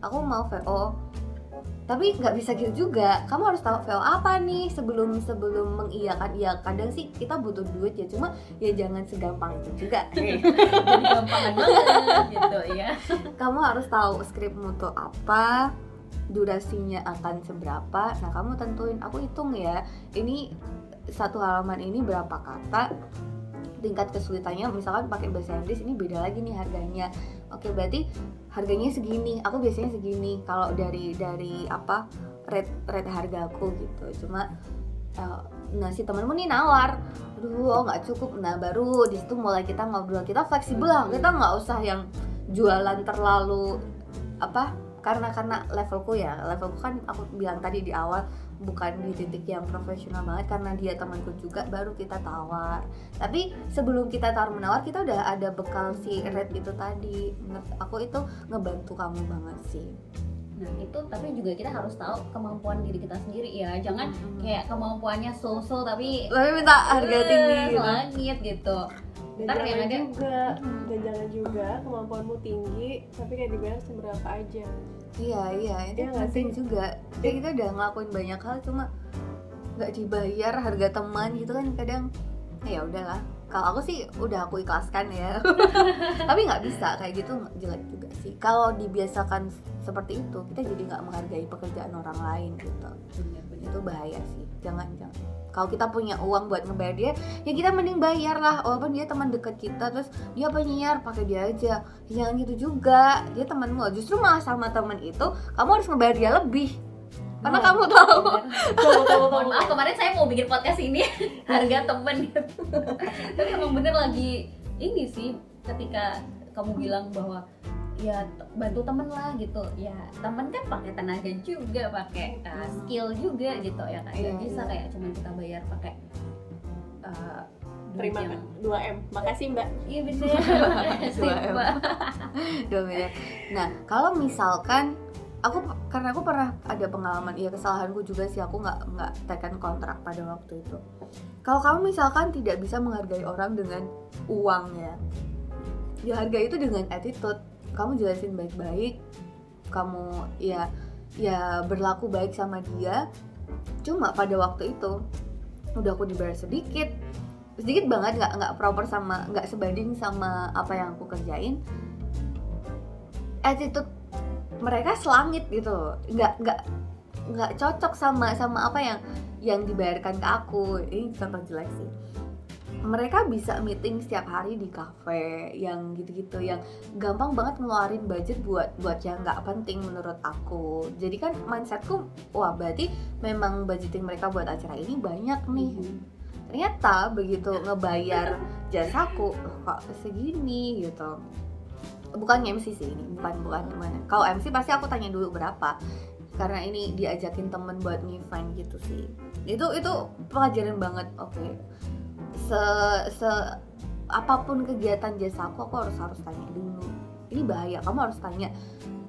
aku mau VO tapi nggak bisa gitu juga. Kamu harus tahu VO apa nih? Sebelum sebelum mengiyakan iya kadang sih kita butuh duit ya. Cuma ya jangan segampang itu juga. Jadi gampangan banget gitu ya kamu harus tahu skripmu tuh apa durasinya akan seberapa. Nah kamu tentuin. Aku hitung ya ini satu halaman ini berapa kata? Tingkat kesulitannya misalkan pakai bahasa Inggris ini beda lagi nih harganya. Oke berarti harganya segini aku biasanya segini. Kalau dari dari apa rate rate harga aku gitu. Cuma uh, nah si temenmu nih nawar. Aduh oh nggak cukup. Nah baru di situ mulai kita ngobrol. Kita fleksibel lah. Kita nggak usah yang jualan terlalu apa karena karena levelku ya. Levelku kan aku bilang tadi di awal bukan di titik yang profesional banget karena dia temanku juga baru kita tawar. Tapi sebelum kita tawar menawar kita udah ada bekal si red itu tadi. Menurut aku itu ngebantu kamu banget sih. Nah itu tapi juga kita harus tahu kemampuan diri kita sendiri ya. Jangan hmm. kayak kemampuannya so-so tapi Tapi minta harga tinggi gitu. Langit gitu. Dan Ntar jangan ada... juga dan jangan juga kemampuanmu tinggi tapi kayak dibayar seberapa aja iya iya itu ya, penting sih? juga. Kayak kita udah ngelakuin banyak hal cuma nggak dibayar harga teman gitu kan kadang. Ya udahlah. Kalau aku sih udah aku ikhlaskan ya. Tapi nggak bisa kayak gitu jelek juga sih. Kalau dibiasakan seperti itu kita jadi nggak menghargai pekerjaan orang lain gitu. Itu bahaya sih. Jangan jangan kalau kita punya uang buat ngebayar dia ya kita mending bayar lah. Walaupun dia teman dekat kita terus dia penyiar pakai dia aja. Jangan gitu juga. Dia temanmu justru malah sama teman itu kamu harus ngebayar dia lebih. Karena oh, kamu tahu. Maaf kemarin saya mau bikin podcast ini. Harga temen gitu. Tapi emang bener lagi ini sih ketika kamu bilang bahwa ya bantu temen lah gitu. Ya temen kan pakai tenaga juga pakai uh, skill juga gitu ya kan yeah, bisa yeah. kayak cuma kita bayar pakai uh, terima yang... 2 m. Makasih mbak. Iya bisa dua m. Dua m. Nah kalau misalkan aku karena aku pernah ada pengalaman ya kesalahanku juga sih aku nggak nggak tekan kontrak pada waktu itu. Kalau kamu misalkan tidak bisa menghargai orang dengan uang ya ya harga itu dengan attitude kamu jelasin baik-baik kamu ya ya berlaku baik sama dia. Cuma pada waktu itu udah aku dibayar sedikit sedikit banget nggak nggak proper sama nggak sebanding sama apa yang aku kerjain. Attitude mereka selangit gitu nggak nggak nggak cocok sama sama apa yang yang dibayarkan ke aku. Ini contoh jelek sih mereka bisa meeting setiap hari di cafe yang gitu-gitu yang gampang banget ngeluarin budget buat buat yang nggak penting menurut aku. Jadi kan mindsetku wah berarti memang budgeting mereka buat acara ini banyak nih. Mm-hmm. ternyata begitu ngebayar jasaku kok segini? gitu. Bukan MC sih ini bukan bukan gimana kalau MC pasti aku tanya dulu berapa karena ini diajakin temen buat ngevent gitu sih. Itu itu pelajaran banget oke. okay se se apa pun kegiatan jasa aku aku harus harus tanya dulu. Ini bahaya kamu harus tanya.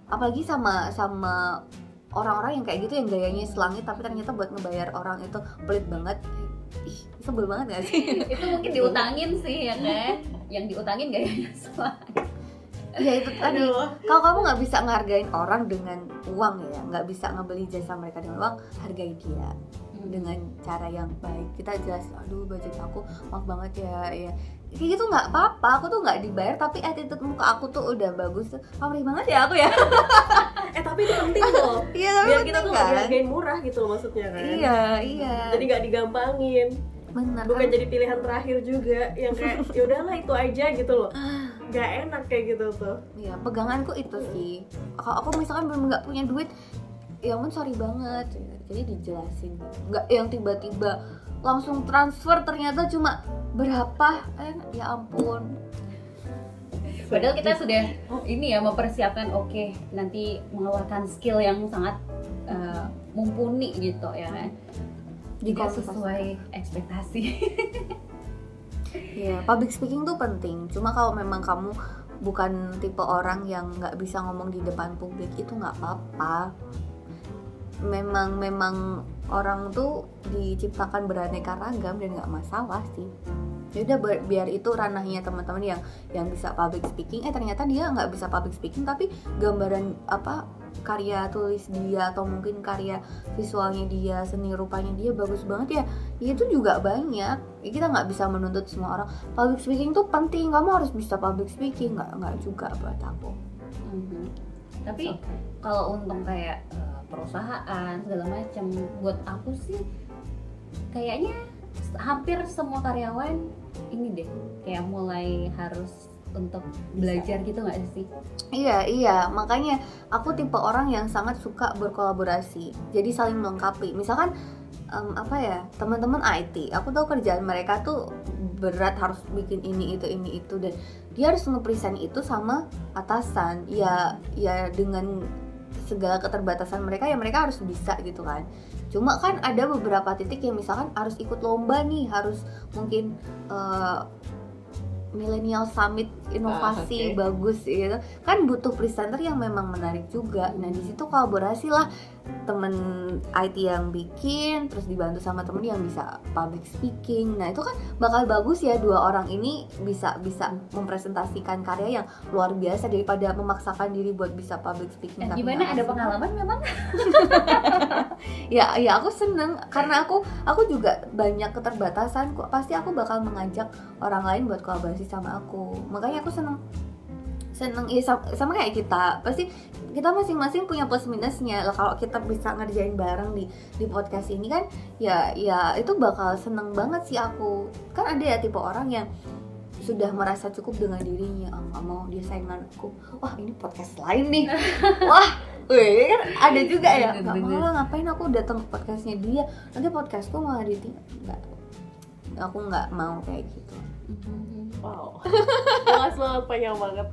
Apalagi sama sama orang-orang yang kayak gitu yang gayanya selangit tapi ternyata buat ngebayar orang itu pelit banget. Ih sebel banget gak sih? Itu mungkin diutangin sih ya kan? Yang diutangin gayanya selangit. Ya itu tadi. Kalau kamu nggak bisa ngehargain orang dengan uang ya nggak bisa ngebeli jasa mereka dengan uang hargai dia dengan cara yang baik. Kita jelas aduh budget aku maaf banget ya ya. Kayak gitu nggak apa-apa aku tuh nggak dibayar tapi attitude muka aku tuh udah bagus. Pamrih banget ya aku ya. Eh tapi itu penting loh. Iya tapi biar kita tuh nggak kan? hargain murah gitu loh maksudnya kan. Iya iya. Jadi nggak digampangin. Benar, bukan kan? jadi pilihan terakhir juga yang kayak ya udahlah itu aja gitu loh. Nggak enak kayak gitu tuh. Iya peganganku itu sih. Kalau aku misalkan belum nggak punya duit ya ampun sorry banget jadi dijelasin nggak yang tiba-tiba langsung transfer ternyata cuma berapa eh ya ampun padahal kita sudah ini ya mempersiapkan oke okay, nanti mengeluarkan skill yang sangat uh, mumpuni gitu ya kan Jika sesuai ekspektasi. Iya, public speaking tuh penting. Cuma kalau memang kamu bukan tipe orang yang nggak bisa ngomong di depan publik itu nggak apa-apa. Memang memang orang tuh diciptakan beraneka ragam dan nggak masalah sih. Ya udah biar itu ranahnya teman-teman yang yang bisa public speaking. Eh ternyata dia nggak bisa public speaking tapi gambaran apa karya tulis dia atau mungkin karya visualnya dia seni rupanya dia bagus banget ya ya itu juga banyak Ya, kita nggak bisa menuntut semua orang public speaking tuh penting kamu harus bisa public speaking nggak nggak juga buat aku Mhm. Tapi kalau untung kayak eh, perusahaan segala macam, buat aku sih kayaknya hampir semua karyawan ini deh kayak mulai harus untuk belajar gitu nggak sih? iya iya. Makanya aku tipe orang yang sangat suka berkolaborasi. Jadi saling melengkapi. Misalkan em, apa ya teman-teman IT aku tahu kerjaan mereka tuh berat harus bikin ini itu ini itu. Dan dia harus ngepresent itu sama atasan. Ya ya dengan segala keterbatasan mereka ya mereka harus bisa gitu kan. Cuma kan ada beberapa titik yang misalkan harus ikut lomba nih harus mungkin eh, millennial summit inovasi Ah, oke. bagus gitu. Kan butuh presenter yang memang menarik juga. Nah di situ kolaborasi lah temen IT yang bikin terus dibantu sama temen yang bisa public speaking. Nah itu kan bakal bagus ya dua orang ini bisa bisa mempresentasikan karya yang luar biasa daripada memaksakan diri buat bisa public speaking. Eh, tapi gimana? ada pengalaman memang? ya ya aku seneng. Karena aku aku juga banyak keterbatasan. Kok pasti aku bakal mengajak orang lain buat kolaborasi sama aku. Makanya aku seneng seneng ya sama, sama kayak kita. Pasti kita masing-masing punya plus minusnya. Lah kalau kita bisa ngerjain bareng di di podcast ini kan ya ya itu bakal seneng banget sih aku. Kan ada ya tipe orang yang sudah merasa cukup dengan dirinya. Oh, nggak mau dia sainganku. Wah ini podcast lain nih. Wah Wih, kan ada juga ya. nggak mau lah ngapain aku datang ke podcastnya dia? Nanti podcastku malah ditinggal. Nggak aku nggak mau kayak gitu Wow, jelas banget panjang banget.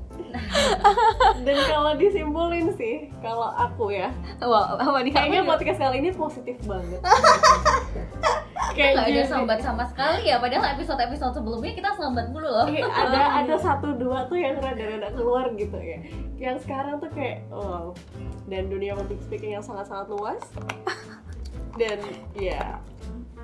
Dan kalau disimpulin sih, kalau aku ya, wah apa nih kayaknya podcast kali ini positif banget. Nggak ada sambat sama sekali ya, padahal episode-episode sebelumnya kita sambat mulu loh. Iya, ada ada satu dua tuh yang rada-rada keluar gitu ya. Yang sekarang tuh kayak wow. Dan dunia public speaking yang sangat-sangat luas. Dan ya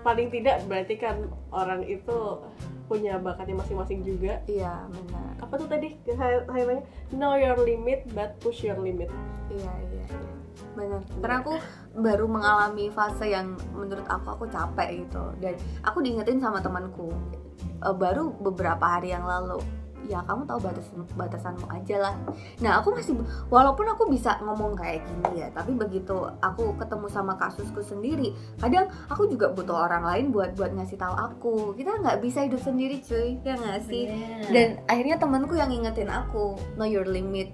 paling tidak berarti kan orang itu punya bakatnya masing-masing juga. iya benar Apa tuh tadi highlightnya? Know your limit but push your limit. iya iya iya. benar karena aku baru mengalami fase yang menurut aku aku capek gitu dan aku diingetin sama temanku eh, baru beberapa hari yang lalu ya kamu tahu batas batasanmu aja lah nah aku masih walaupun aku bisa ngomong kayak gini ya tapi begitu aku ketemu sama kasusku sendiri kadang aku juga butuh orang lain buat buat ngasih tahu aku kita nggak bisa hidup sendiri cuy ya nggak sih Bener. dan akhirnya temanku yang ngingetin aku know your limit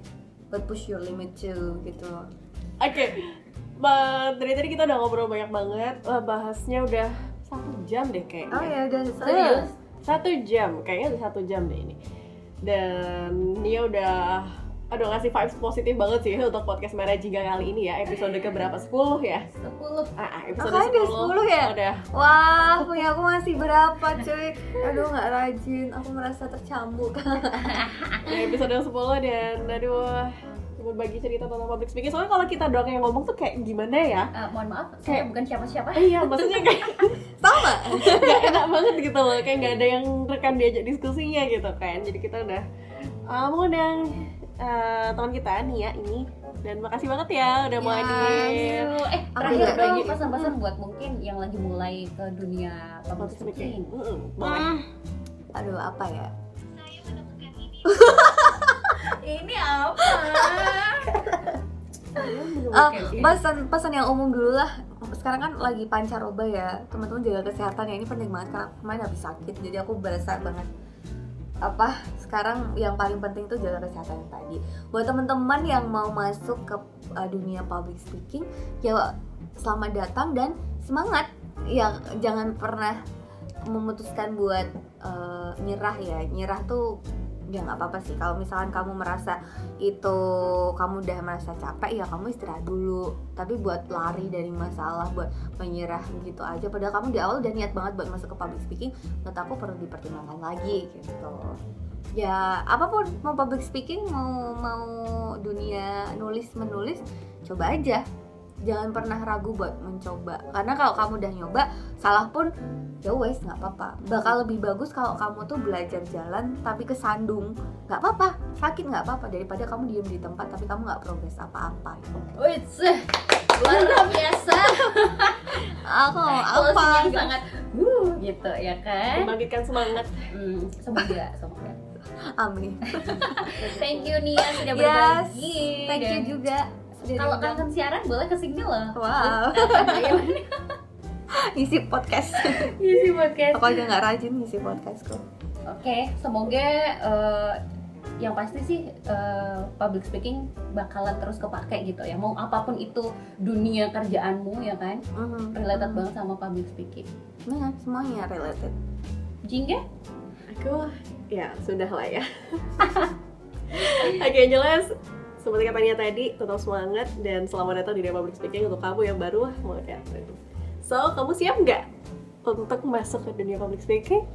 but push your limit too gitu Oke, Ba- dari tadi kita udah ngobrol banyak banget. Wah, bahasnya udah satu jam deh kayaknya. oh ya udah Serius? Satu jam, kayaknya udah satu jam deh ini. Dan Nia udah aduh ngasih vibes positif banget sih untuk podcast Merah Jingga kali ini ya. Episode ke berapa 10 ya? 10 ah, ah, episode Makanya udah 10 ya? udah. Wah, punya aku masih berapa cuy? Aduh nggak rajin, aku merasa tercambuk. Episode 10 dan aduh berbagi cerita tentang public speaking. Soalnya kalau kita doang yang ngomong tuh kayak gimana ya? Eh, mohon maaf, saya bukan siapa-siapa. iya maksudnya kayak Sama nggak? Enak banget gitu loh kayak nggak ada yang rekan diajak diskusinya gitu kan. Jadi kita udah uh, mengundang uh, teman kita Nia ini. Dan makasih banget ya udah mau Ya, hadir. eh terakhir dong bagi- pesan-pesan buat mungkin yang lagi mulai ke dunia public speaking. speaking. Mm-mm, boleh? Aduh apa ya? Ini apa? Ah, Oke, oke. pesan pesan yang umum dulu lah. Sekarang kan lagi pancaroba ya. Teman-teman jaga kesehatan ya. Ini penting banget. Karena kemarin habis sakit jadi aku berasa banget. Apa? Sekarang yang paling penting tuh jaga kesehatan yang tadi. Buat teman-teman yang mau masuk ke uh, dunia public speaking ya selamat datang dan semangat. Ya jangan pernah memutuskan buat uh, nyerah ya. Nyerah tuh ya nggak apa-apa sih. Kalau misalkan kamu merasa itu kamu udah merasa capek ya kamu istirahat dulu. Tapi buat lari dari masalah buat menyerah gitu aja. Padahal kamu di awal udah niat banget buat masuk ke public speaking menurut aku perlu dipertimbangkan lagi gitu. Ya apa pun mau public speaking mau mau dunia nulis menulis coba aja jangan pernah ragu buat mencoba. Karena kalau kamu udah nyoba salah pun ya wes nggak apa-apa. Bakal lebih bagus kalau kamu tuh belajar jalan tapi kesandung. Nggak apa-apa sakit nggak apa-apa. Daripada kamu diem di tempat tapi kamu nggak progres apa-apa. Wih, luar biasa. aku apa? yang sangat uh, gitu ya kan. membangkitkan semangat. Hmm, semoga, semoga. amin. Thank you Nia sudah yes. Berbagi. thank you Dan juga Kalau kangen siaran boleh ke sini loh. wow ngisi podcast sih podcast. aku aja nggak rajin ngisi podcastku Oke, semoga eh, yang pasti sih eh, public speaking bakalan terus kepake gitu ya. Mau apa pun itu dunia kerjaanmu ya kan, Mhm. related Mhm. banget sama public speaking. Nah, semuanya related Jingga? aku ya sudah lah ya oke jelas seperti katanya tadi tetap semangat dan selamat datang di Dunia Public Speaking untuk kamu yang baru. Mau Catherine so kamu siap nggak untuk masuk ke dunia public speaking